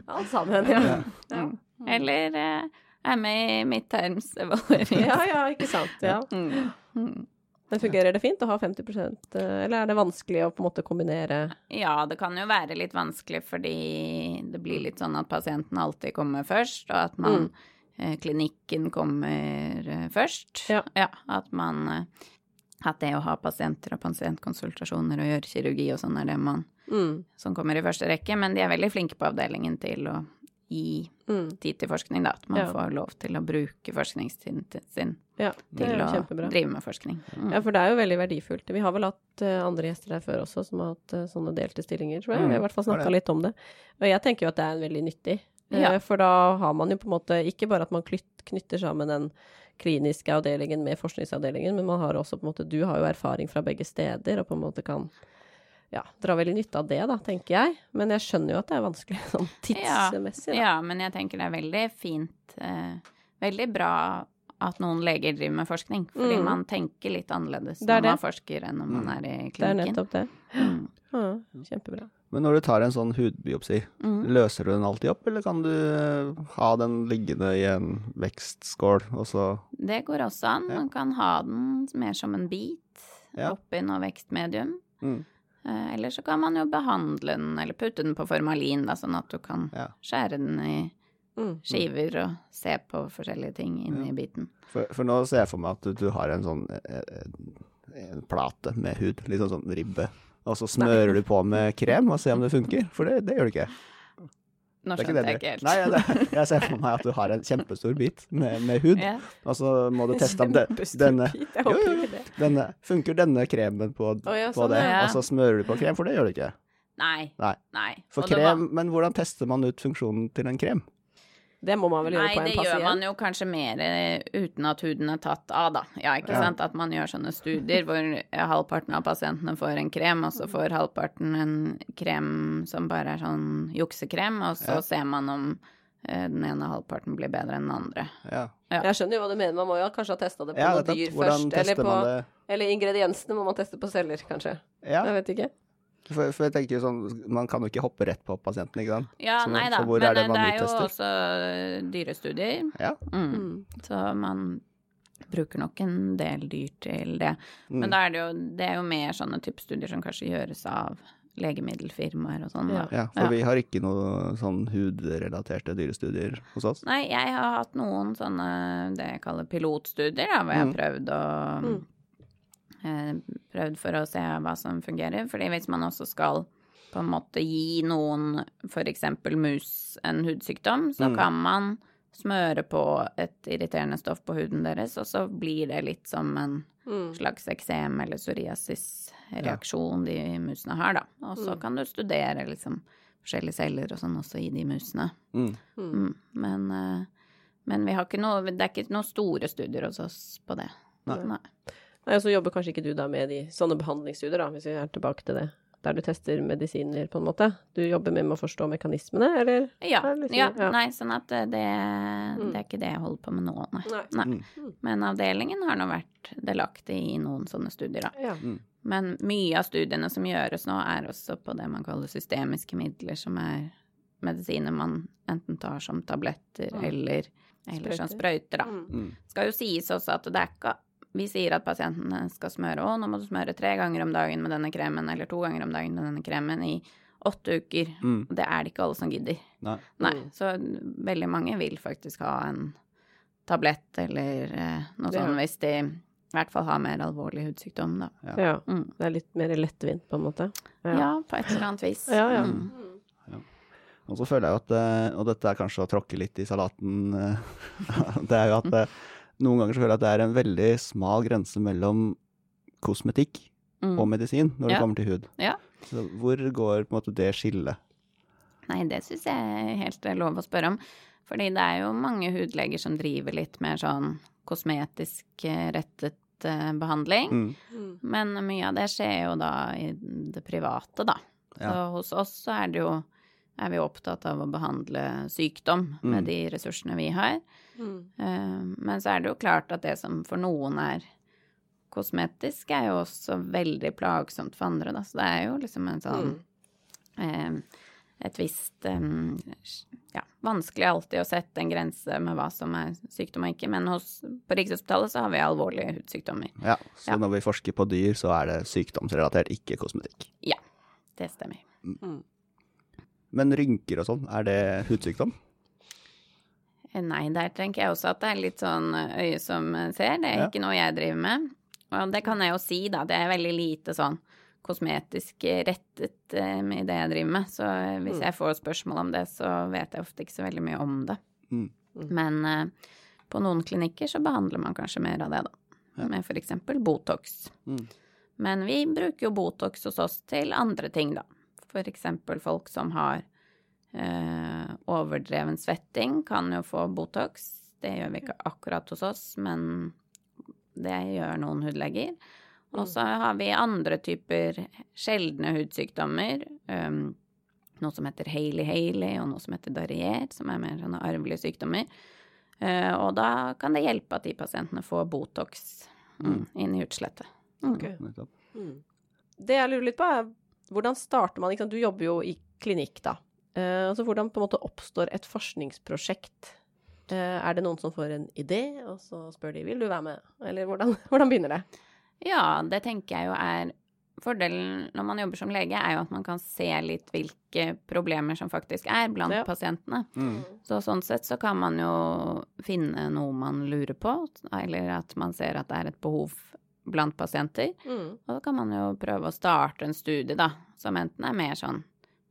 alt sammen, ja. ja. Mm. Eller eh, er med i midtermsevaluering. Ja, ja, ikke sant. Ja. Mm. Mm. Men fungerer det fint å ha 50 eh, eller er det vanskelig å på en måte kombinere Ja, det kan jo være litt vanskelig fordi det blir litt sånn at pasienten alltid kommer først, og at man Mm. eh, Klinikken kommer eh, først. Ja. at man At det å ha pasienter og pasientkonsultasjoner og gjøre kirurgi og sånn er det man mm, som kommer i første rekke, men de er veldig flinke på avdelingen til å gi mm, tid til forskning, da. At man Ja. får lov til å bruke forskningstiden sin Ja, til å kjempebra. drive med forskning. Mm. Ja, for det er jo veldig verdifullt. Vi har vel hatt uh, andre gjester her før også som har hatt uh, sånne delte stillinger, tror jeg. Vi har i hvert fall snakka litt om det. Og jeg tenker jo at det er veldig nyttig. Eh, Ja. For da har man jo på en måte ikke bare at man knytter sammen den kliniske avdelingen med forskningsavdelingen, men man har også på en måte Du har jo erfaring fra begge steder og på en måte kan ja, dra veldig nytte av det, da, tenker jeg. Men jeg skjønner jo at det er vanskelig sånn tidsmessig, da. Ja, men jeg tenker det er veldig fint eh, Veldig bra at noen leger driver med forskning, fordi Mm. man tenker litt annerledes Det er når man forsker enn når man er i Det er nettopp det. Mm. Ja, kjempebra. Men når du tar en sånn hudbiopsi, Mm. løser du den alltid opp, eller kan du ha den liggende i en vekstskål, og så Det går også an. Ja. Man kan ha den mer som en bit Ja. oppi noe vekstmedium. mm, eller så kan man jo behandle den, eller putte den på formalin, da, sånn at du kan Ja. skjære den i Mm. skiver og se på forskjellige ting inni Ja. biten. for, for nå ser jeg for meg at du, du har en sånn eh, eh, en plate med hud, litt sånn, sånn ribbe, og så smører du på med krem og ser om det funker, for det, det gjør det ikke. Nå skjønte jeg ikke helt. Nei, det, jeg ser for meg at du har en kjempestor bit med, med hud, Ja. og så må du teste om det, denne, Jo, jo, denne, funker denne kremen på, oh, ja, på sånn, det, ja. og så smører du på krem, for det gjør du ikke. Nei. Nei. Nei. For krem, var- men hvordan tester man ut funksjonen til en krem? Det må man vel gjøre Nei, på en det gjør man jo kanskje mer eh, uten at huden er tatt av, da. Ja, ikke Ja. sant. At man gjør sånne studier hvor eh, halvparten av pasientene får en krem, og så får halvparten en krem som bare er sånn juksekrem, og så Ja. ser man om eh, den ene halvparten blir bedre enn den andre. Ja, Ja. Jeg skjønner jo hva du mener. Man må jo kanskje ha testa det på ja noen dyr først. Eller, på, eller ingrediensene må man teste på celler, kanskje. Ja, Jeg vet ikke. For, for jeg tenker jo sånn, man kan jo ikke hoppe rett på pasienten, ikke sant? Ja, Så- nei da, så hvor men er det eh, man det er jo også dyrestudier. Ja. Mm. Mm. Så man bruker nok en del dyr til det. Men Mm. da er det jo, det er jo mer sånne type studier som kanskje gjøres av legemiddelfirmaer og sånn. Ja. Ja, for Ja. vi har ikke noe sånn hudrelaterte dyrestudier hos oss. Nei, jeg har hatt noen sånne det jeg kaller pilotstudier, da, hvor jeg har Mm. prøvd å Mm. Eh, Prøvd for å se hva som fungerer. Fordi hvis man også skal på en måte gi noen, f.eks. mus, en hudsykdom, så Mm. kan man smøre på et irriterende stoff på huden deres, og så blir det litt som en Mm. slags eksem eller psoriasis-reaksjon de musene har, da. Og så Mm. kan du studere liksom forskjellige celler og sånn også i de musene. Mm. Mm. Mm. Men, eh, men vi har ikke noe, det er ikke noen store studier hos oss på det. Nei. Nei. Nei, og så jobber kanskje ikke du da med de sånne behandlingsstudier, da, hvis vi er tilbake til det. Der du tester medisiner, på en måte. Du jobber med, med å forstå mekanismene, eller? Ja, Ja, liksom, ja, ja. nei, sånn at det, det er ikke det jeg holder på med nå, nei. Nei. nei. Mm. Men avdelingen har nå vært delaktig i noen sånne studier, da. Ja. Men mye av studiene som gjøres nå, er også på det man kaller systemiske midler, som er medisiner man enten tar som tabletter Mm. eller, eller som Sprøyter. da. Mm. Mm. skal jo sies også at det er ikke Vi sier at pasientene skal smøre Å, nå må du smøre tre ganger om dagen med denne kremen, eller to ganger om dagen med denne kremen i åtte uker. Mm. Det er det ikke alle som gidder. Nei. Nei. Mm. Så veldig mange vil faktisk ha en tablett eller eh, noe sånt hvis de i hvert fall har mer alvorlig hudsykdom, da. Ja. ja. Mm. Det er litt mer lettvint, på en måte. Ja. på et eller annet vis. Ja, ja. Mm. Og så føler jeg jo at, eh, og dette er kanskje å tråkke litt i salaten, eh, det er jo at eh, noen ganger så føler jeg at det er en veldig smal grense mellom kosmetikk Mm. og medisin når det Ja. kommer til hud. Ja. Så hvor går på en måte det skillet? Nei, det syns jeg er helt lov å spørre om. Fordi det er jo mange hudleger som driver litt mer sånn kosmetisk eh, rettet eh, behandling. Mm. Mm. Men mye av det skjer jo da i det private, da. Så hos oss så er det jo er vi opptatt av å behandle sykdom Mm. med de ressursene vi har. Mm. Eh, Men så er det jo klart at det som for noen er kosmetisk, er jo også veldig plagsomt for andre, da. Så det er jo liksom en sånn Mm. eh, et visst eh, Ja, vanskelig alltid å sette en grense med hva som er sykdom og ikke, men hos, på Rikshospitalet så har vi alvorlige hudsykdommer. Ja, så Ja. når vi forsker på dyr, så er det sykdomsrelatert, ikke kosmetikk. Ja, Det stemmer. Mm. Men rynker og sånn, er det hudsykdom? Eh, Nei, der tenker jeg også at det er litt sånn øye som ser. Det er Ja. ikke noe jeg driver med. Og det kan jeg jo si, da. Det er veldig lite sånn kosmetisk rettet eh, med det jeg driver med. Så hvis Mm. jeg får spørsmål om det, så vet jeg ofte ikke så veldig mye om det. Mm. Mm. Men eh, på noen klinikker så behandler man kanskje mer av det, da. Ja. Med eksempel Botox. Mm. Men vi bruker jo Botox hos oss til andre ting, da. Eksempel folk som har eh, overdreven svetting, kan jo få Botox. Det gjør vi ikke akkurat hos oss, men det gjør noen hudleger. Og så har vi andre typer sjeldne hudsykdommer. Um, noe som heter Haley-Haley, og noe som heter Darrier, som er mer sånne arvelige sykdommer. Uh, og da kan det hjelpe at de pasientene får Botox mm, inn i utslettet. Mm. Okay. Mm. Det jeg lurer litt på, er hvordan starter man? Ikke sant? Du jobber jo i klinikk, da. Eh, altså hvordan på en måte oppstår et forskningsprosjekt? Eh, er det noen som får en idé, og så spør de vil du være med? Eller hvordan, hvordan begynner det? Ja, det tenker jeg jo er Fordelen når man jobber som lege, er jo at man kan se litt hvilke problemer som faktisk er blant Ja. pasientene. Mm. Så sånn sett så kan man jo finne noe man lurer på, eller at man ser at det er et behov blant pasienter. Mm. Og da kan man jo prøve å starte en studie, da, som enten er mer sånn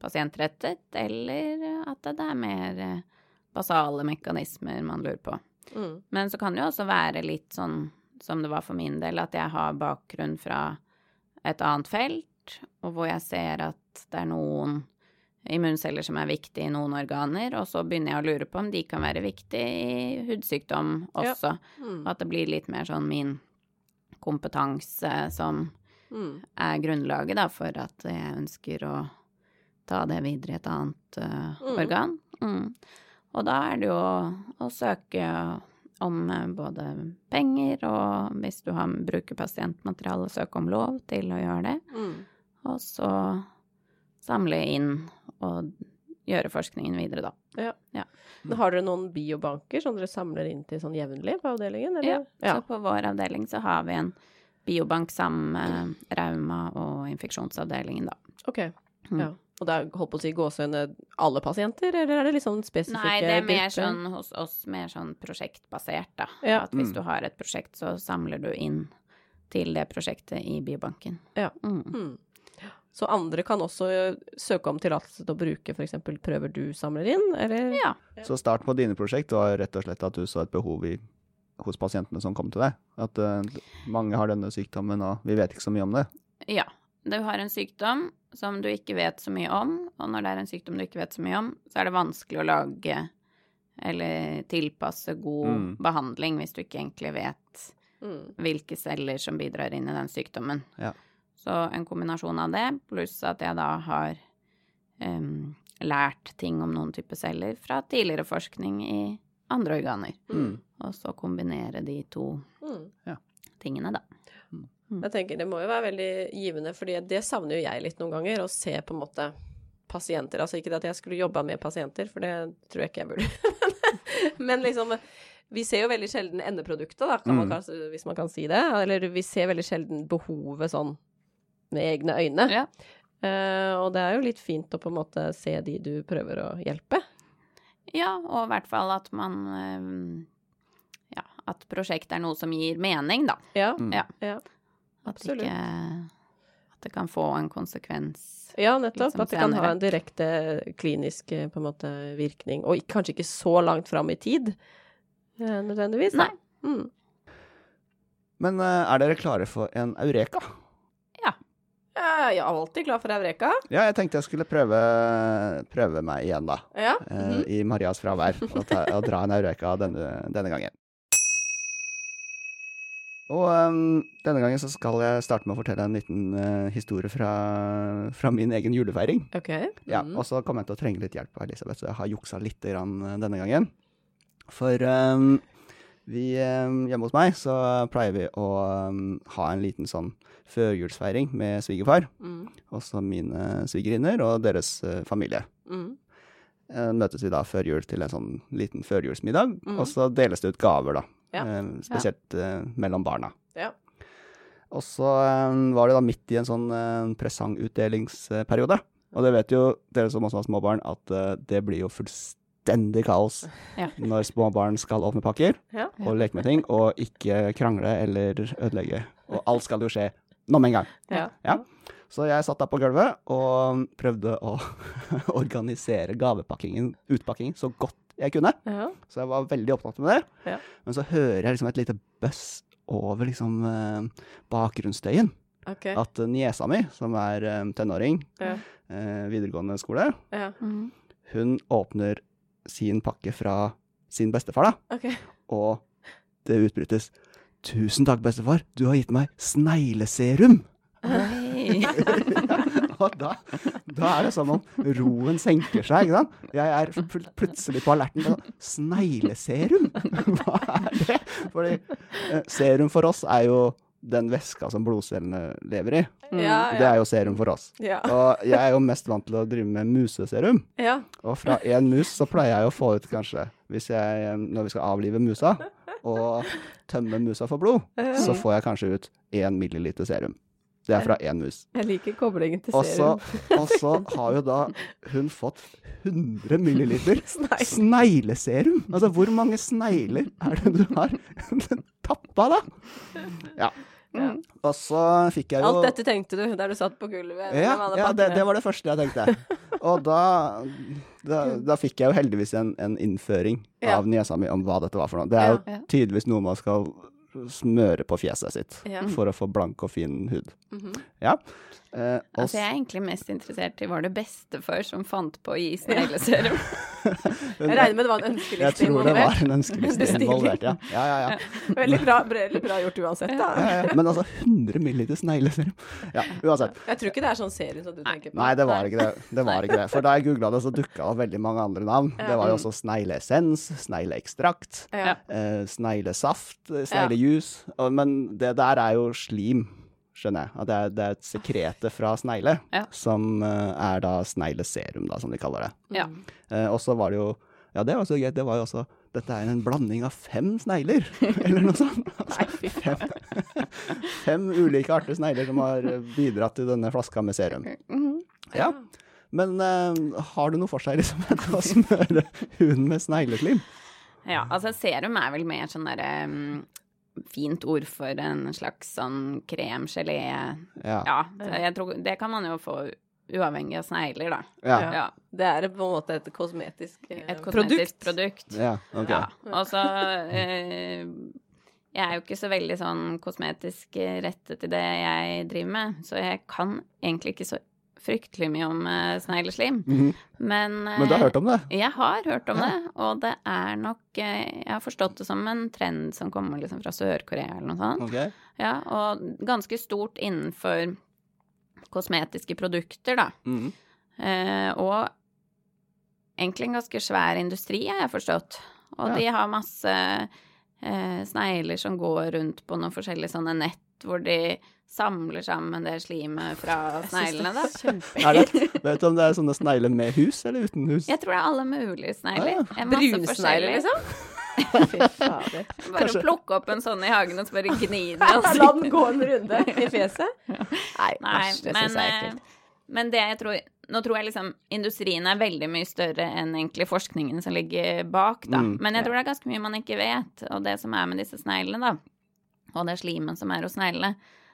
pasientrettet, eller at det er mer eh, basale mekanismer man lurer på. Mm. Men så kan det jo også være litt sånn som det var for min del, at jeg har bakgrunn fra et annet felt, og hvor jeg ser at det er noen immunceller som er viktige i noen organer, og så begynner jeg å lure på om de kan være viktige i hudsykdom Ja. også. Mm. At det blir litt mer sånn min kompetanse som Mm. er grunnlaget da, for at jeg ønsker å ta det videre i et annet uh, Mm. organ. Mm. Og da er det jo å, søke om eh, både penger, og hvis du har, bruker pasientmateriale, søke om lov til å gjøre det. Mm. Og så samle inn og gjøre forskningen videre, da. Men har dere noen biobanker som dere samler inn til sånn jevnlig på avdelingen, Ja, ja. Så på vår avdeling så har vi en biobank sammen med rauma- og infeksjonsavdelingen, da. Ok. Mm. Ja. Og det er holdt på å si gåsehøyne alle pasienter, eller er det litt sånn spesifikke Nei, det er mer grupper? sånn hos oss mer sånn prosjektbasert, da. Ja. At hvis Mm. du har et prosjekt, så samler du inn til det prosjektet i biobanken. Ja. Mm. Så andre kan også søke om tillatelse til å bruke f.eks. prøver du samler inn, eller? Ja. Så start på dine prosjekt var rett og slett at du så et behov i, hos pasientene som kom til deg. At uh, mange har denne sykdommen, og vi vet ikke så mye om det. Ja. Du har en sykdom som du ikke vet så mye om, og når det er en sykdom du ikke vet så mye om, så er det vanskelig å lage eller tilpasse god Mm. behandling hvis du ikke egentlig vet Mm. hvilke celler som bidrar inn i den sykdommen. Ja. Så en kombinasjon av det, pluss at jeg da har um, lært ting om noen typer celler fra tidligere forskning i andre organer. Mm. Og så kombinere de to Mm. tingene, da. Jeg tenker det må jo være veldig givende, for det savner jo jeg litt noen ganger, å se på en måte pasienter. Altså ikke det at jeg skulle jobba med pasienter, for det tror jeg ikke jeg burde. Men liksom vi ser jo veldig sjelden endeproduktet, da, kan man Mm. hvis man kan si det. Eller vi ser veldig sjelden behovet sånn med egne øyne. Ja. Uh, og det er jo litt fint å på en måte se de du prøver å hjelpe. Ja, og i hvert fall at man uh, Ja, at prosjektet er noe som gir mening, da. Ja, Mm. Ja. ja. At ikke At det kan få en konsekvens. Ja, nettopp. Liksom at det kan ha en direkte klinisk eh, på en måte, virkning. Og kanskje ikke så langt fram i tid, eh, nødvendigvis. Da. Nei. Mm. Men uh, er dere klare for en eureka? Ja, jeg er alltid glad for Eureka. Ja, jeg tenkte jeg skulle prøve, prøve meg igjen, da. Ja. Mm -hmm. I Marias fravær. Og, ta, og dra en eureka denne, denne gangen. Og um, denne gangen så skal jeg starte med å fortelle en liten uh, historie fra, fra min egen julefeiring. OK. Ja, Mhm. og så kommer jeg til å trenge litt hjelp av Elisabeth, så jeg har juksa litt grann, eh, denne gangen. For um, vi, um, hjemme hos meg så pleier vi å ha en liten sånn førjulsfeiring med svigerfar, Mm. også mine svigerinner og deres eh, familie. Mm. Eh, møtes vi da før jul til en sånn liten førjulsmiddag, mm. og så deles det ut gaver, da. Ja. Eh, spesielt eh, mellom barna. Ja. Og så var det da midt i en sånn presangutdelingsperiode. Og det vet jo dere som også har små barn, at det blir jo fullstendig kaos Ja. når små barn skal åpne pakker Ja. og leke med ting, og ikke krangle eller ødelegge. Og alt skal jo skje nå med en gang. Ja. Ja. Så jeg satt der på gulvet og prøvde å organisere gavepakkingen, utpakkingen, så godt jeg kunne. Ja. Så jeg var veldig opptatt med det. Ja. Men så hører jeg liksom et lite bøss over liksom eh, bakgrunnsstøyen. Okay. At eh, niesa mi, som er eh, tenåring, Ja. eh, videregående skole, Ja. Mhm. hun åpner sin pakke fra sin bestefar, da. Okay. Og det utbrytes. Tusen takk, bestefar, du har gitt meg snegleserum! ja, Og da, da er det som om roen senker seg, ikke sant? Jeg er pl plutselig på alerten på snegleserum. Hva er det? Fordi eh, serum for oss er jo den væska som blodcellene lever i. Ja, Det er jo serum for oss. Ja. Og jeg er jo mest vant til å drive med museserum. Ja. Og fra én mus så pleier jeg å få ut kanskje, hvis jeg, når vi skal avlive musa, og tømme musa for blod, så får jeg kanskje ut én milliliter serum. Det er fra én mus. Jeg liker koblingen til serum. og så har jo da hun fått 100 milliliter Snegl. snegleserum. Altså, hvor mange snegler er det du har tappa, da? Ja. Ja. Og så fikk jeg jo Alt dette tenkte du der du satt på gulvet? ja, ja det, det var det første jeg tenkte. Og da, da, da fikk jeg jo heldigvis en, en innføring Ja. av niesa mi om hva dette var for noe. Det er jo tydeligvis noe man skal smøre på fjeset sitt for å få blank og fin hud. Mhm. Ja. Eh, Altså, jeg er egentlig mest interessert i var det bestefar som fant på å gi snegleserum. Jeg regner med det var en ønskeliste jeg tror det var en ønskeliste involvert, ja. Ja, ja, ja. Veldig bra, veldig bra gjort uansett, da. ja, ja. Men altså, 100 milliliter snegleserum. Ja, uansett. Jeg tror ikke det er sånn serie som du tenker på. Nei, det var ikke det. det, var ikke det. For da jeg googla det, så dukka det opp veldig mange andre navn. Det var jo også snegleessens, snegleekstrakt, Ja. eh, sneglesaft, sneglejus. Men det der er jo slim, skjønner jeg. At det er, det er et sekrete fra snegle, Ja. som eh, er da snegleserum, da, som de kaller det. Ja. Eh, og så var det jo Ja, det var så gøy. Det var jo også Dette er en blanding av fem snegler, eller noe sånt. Nei. Fem, fem ulike arter snegler som har bidratt til denne flaska med serum. Mhm. Ja. Men eh, har det noe for seg liksom å smøre huden med snegleslim? Ja, altså serum er vel mer sånn derre um, fint ord for en slags sånn krem-gelé. Ja. Ja, jeg tror det kan man jo få uavhengig av snegler, da. Ja. Ja. Det er på en måte et kosmetisk eh, Et kosmetisk produkt. produkt. ja ok. Ja. Og så eh, Jeg er jo ikke så veldig sånn kosmetisk rettet i det jeg driver med, så jeg kan egentlig ikke så fryktelig mye om uh, snegleslim. Mhm. Men, Men du har hørt om det? eh, Jeg har hørt om det, og det er nok uh, Jeg har forstått det som en trend som kommer liksom fra Sør-Korea eller noe sånt. Okay. Ja, og ganske stort innenfor kosmetiske produkter, da. Mhm. Eh, og egentlig en ganske svær industri, har jeg forstått. Og Ja. de har masse eh, snegler som går rundt på noen forskjellige sånne nett, hvor de samler sammen det slimet fra sneglene, da. Er det, vet du om det er sånne snegler med hus eller uten hus? Jeg tror det er alle mulige snegler. Ah, ja. Brunsnegler, liksom? Fy fader. Bare Kanskje- plukke opp en sånn i hagen og så bare gni den i La den gå en runde i fjeset? Nei, Nei, æsj, det men, syns jeg er eh, ekkelt. men det jeg tror Nå tror jeg liksom industrien er veldig mye større enn egentlig forskningen som ligger bak, da. Mm, men jeg ja. tror det er ganske mye man ikke vet. Og det som er med disse sneglene, da, og det slimet som er hos sneglene,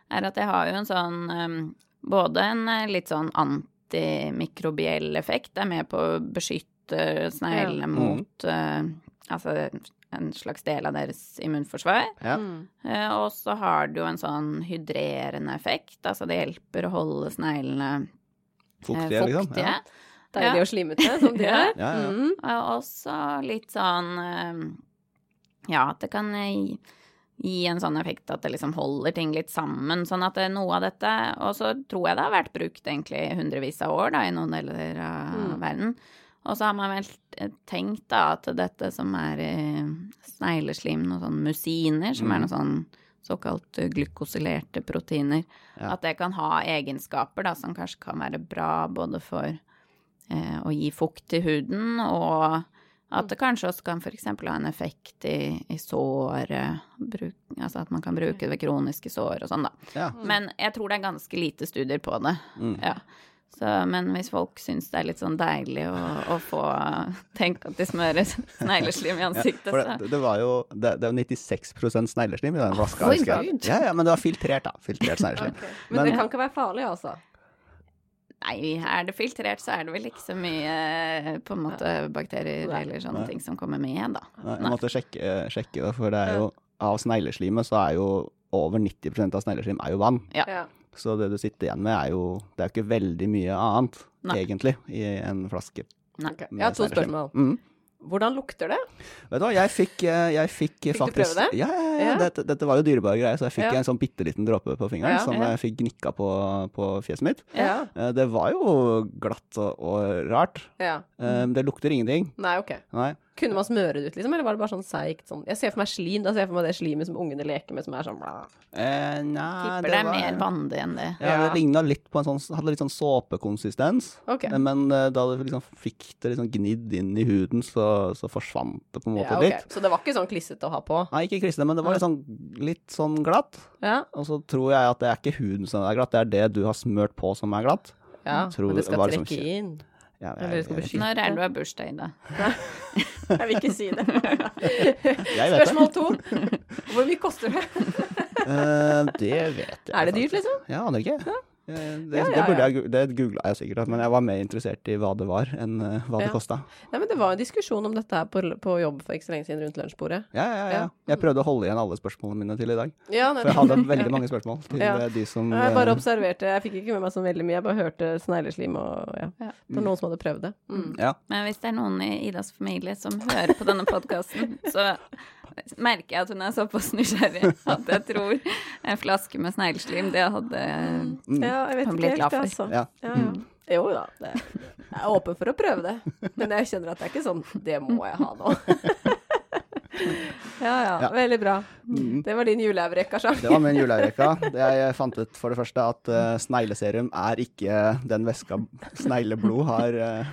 er at det har jo en sånn um, Både en eh, litt sånn antimikrobiell effekt, det er med på å beskytte sneglene Ja. mot eh, Altså en slags del av deres immunforsvar. Ja. Mm. Eh, og så har det jo en sånn hydrerende effekt, altså det hjelper å holde sneglene fuktige. Fuktige, liksom? Ja. Deilig Ja. og slimete, som de er. Ja, ja. Mm. Og også litt sånn Ja, at det kan gi- gi en sånn effekt at det liksom holder ting litt sammen. Sånn at det, noe av dette Og så tror jeg det har vært brukt egentlig hundrevis av år da, i noen deler av Mm. verden. Og så har man vel eh, tenkt da at dette som er eh, snegleslim, noen sånne musiner, som er Mm. noen sånn såkalt glukosylerte glykosylerte proteiner, Ja. at det kan ha egenskaper da, som kanskje kan være bra både for eh, å gi fukt til huden, og at det kanskje også kan f.eks. ha en effekt i, i sår, eh, bruk, altså at man kan bruke det ved kroniske sår og sånn, da. Ja. Men jeg tror det er ganske lite studier på det. Mm. Ja. Så, men hvis folk syns det er litt sånn deilig å, å få tenke at de smører snegleslim i ansiktet, så det, det var jo det, det var 96 snegleslim i den flaska. Gud. Ja, ja, men det var filtrert, da. Filtrert snegleslim. okay. Men, Men- det kan ikke være farlig, altså. Nei, er det filtrert, så er det vel ikke så mye eh, på en måte bakterier Nei. eller sånne Nei. ting som kommer med, da. Nei, jeg måtte sjekke, sjekke det, for det er jo Av snegleslimet så er jo over 90% av snegleslim er jo vann. Ja. Ja. Så det du sitter igjen med, er jo Det er jo ikke veldig mye annet, Nei. egentlig, i en flaske. Nei. Okay. Jeg har to spørsmål. Mm. Hvordan lukter det? Vet du hva, jeg fikk, eh, jeg fikk, Fikk du prøve det? Ja, ja, ja. Ja. Dette, dette var jo dyrebare greier, så jeg fikk en sånn bitte liten dråpe på fingeren som jeg fikk gnikka på, på fjeset mitt. Ja. Eh, Det var jo glatt og, og rart. ja. Eh, Det lukter ingenting. Nei, ok. Nei. Kunne man smøre det ut, liksom, eller var det bare sånn seigt sånn Jeg ser for meg slim, da ser jeg for meg det slimet som ungene leker med, som er sånn bla. Eh, nei, Tipper det er mer vanlig enn det. Ja, det ligna litt på en sånn Hadde litt sånn såpekonsistens. Ok. Eh, Men uh, da du liksom fikk det liksom gnidd inn i huden, så, så forsvant det på en måte Ja, okay. litt. Så det var ikke sånn klissete å ha på? Nei, ikke klissete, men det var litt sånn, litt sånn glatt. Ja. Og så tror jeg at det er ikke huden som er glatt, det er det du har smørt på som er glatt. ja. Tror- Men det skal var det som trekke liksom, inn. Ja, jeg, Eller skal jeg, beskytte. Når er det du har bursdag, da? Jeg vil ikke si det. jeg. Spørsmål to. Hvor mye koster det? Eh, det vet jeg Er det dyrt, liksom? Ja, aner ikke. Det, Ja, ja, det burde jeg Det googla jeg sikkert, men jeg var mer interessert i hva det var, enn eh, hva det Ja. kosta. Men Det var en diskusjon om dette her på, på jobb for ikke så lenge siden rundt lunsjbordet. Ja, ja, ja. Ja. Jeg prøvde å holde igjen alle spørsmålene mine til i dag. Ja, For jeg hadde veldig mange spørsmål til Ja. eh, de som Jeg bare eh, observerte, jeg fikk ikke med meg så veldig mye, jeg bare hørte snegleslim og ja. Ja. Det var noen som hadde prøvd det. Mm. Ja. Men hvis det er noen i Idas familie som hører på denne podkasten, så merker jeg at hun er såpass nysgjerrig at jeg tror en flaske med snegleslim, det hadde Mm. Ja, jeg vet ikke helt, glad for. altså. Ja. Ja, ja. Jo da, det, jeg er åpen for å prøve det. Men jeg kjenner at det er ikke sånn Det må jeg ha nå. Ja ja, Ja. veldig bra. Mm. Det var din juleevrekk, Sjang. Det var min juleøyrekka. Jeg fant ut for det første at uh, snegleserum er ikke den væska snegleblod har uh,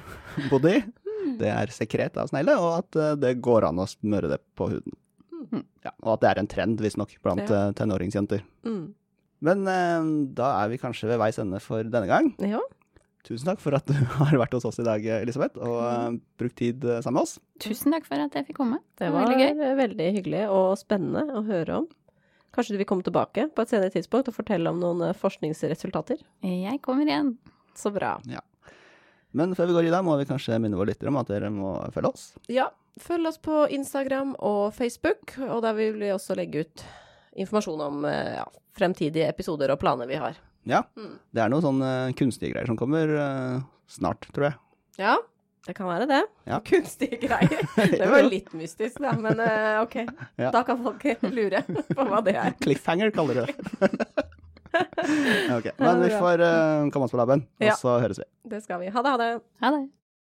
bodd i. Det er sekret av snegle, og at uh, det går an å smøre det på huden. Ja, og at det er en trend, visstnok, blant Ja. eh, tenåringsjenter. Mm. Men eh, da er vi kanskje ved veis ende for denne gang. Ja. Tusen takk for at du har vært hos oss i dag, Elisabeth, og mm. brukt tid eh, sammen med oss. Tusen takk for at jeg fikk komme. Det Det var var veldig gøy. veldig hyggelig og spennende å høre om. Kanskje du vil komme tilbake på et senere tidspunkt og fortelle om noen eh, forskningsresultater? Jeg kommer igjen. Så bra. Men før vi går i dag, må vi kanskje minne våre lyttere om at dere må følge oss. Ja, følg oss på Instagram og Facebook, og der vil vi også legge ut informasjon om eh, ja, fremtidige episoder og planer vi har. Ja, Mm. det er noen sånne kunstige greier som kommer uh, snart, tror jeg. Ja, det kan være det. Ja. Kunstige greier. Det var litt mystisk, da, men uh, ok. Ja. Da kan folk lure på hva det er. Cliffhanger kaller du det. ok, men vi får uh, komme oss på laben, og Ja. så høres vi. Det skal vi. Ha det, ha det. Ha det.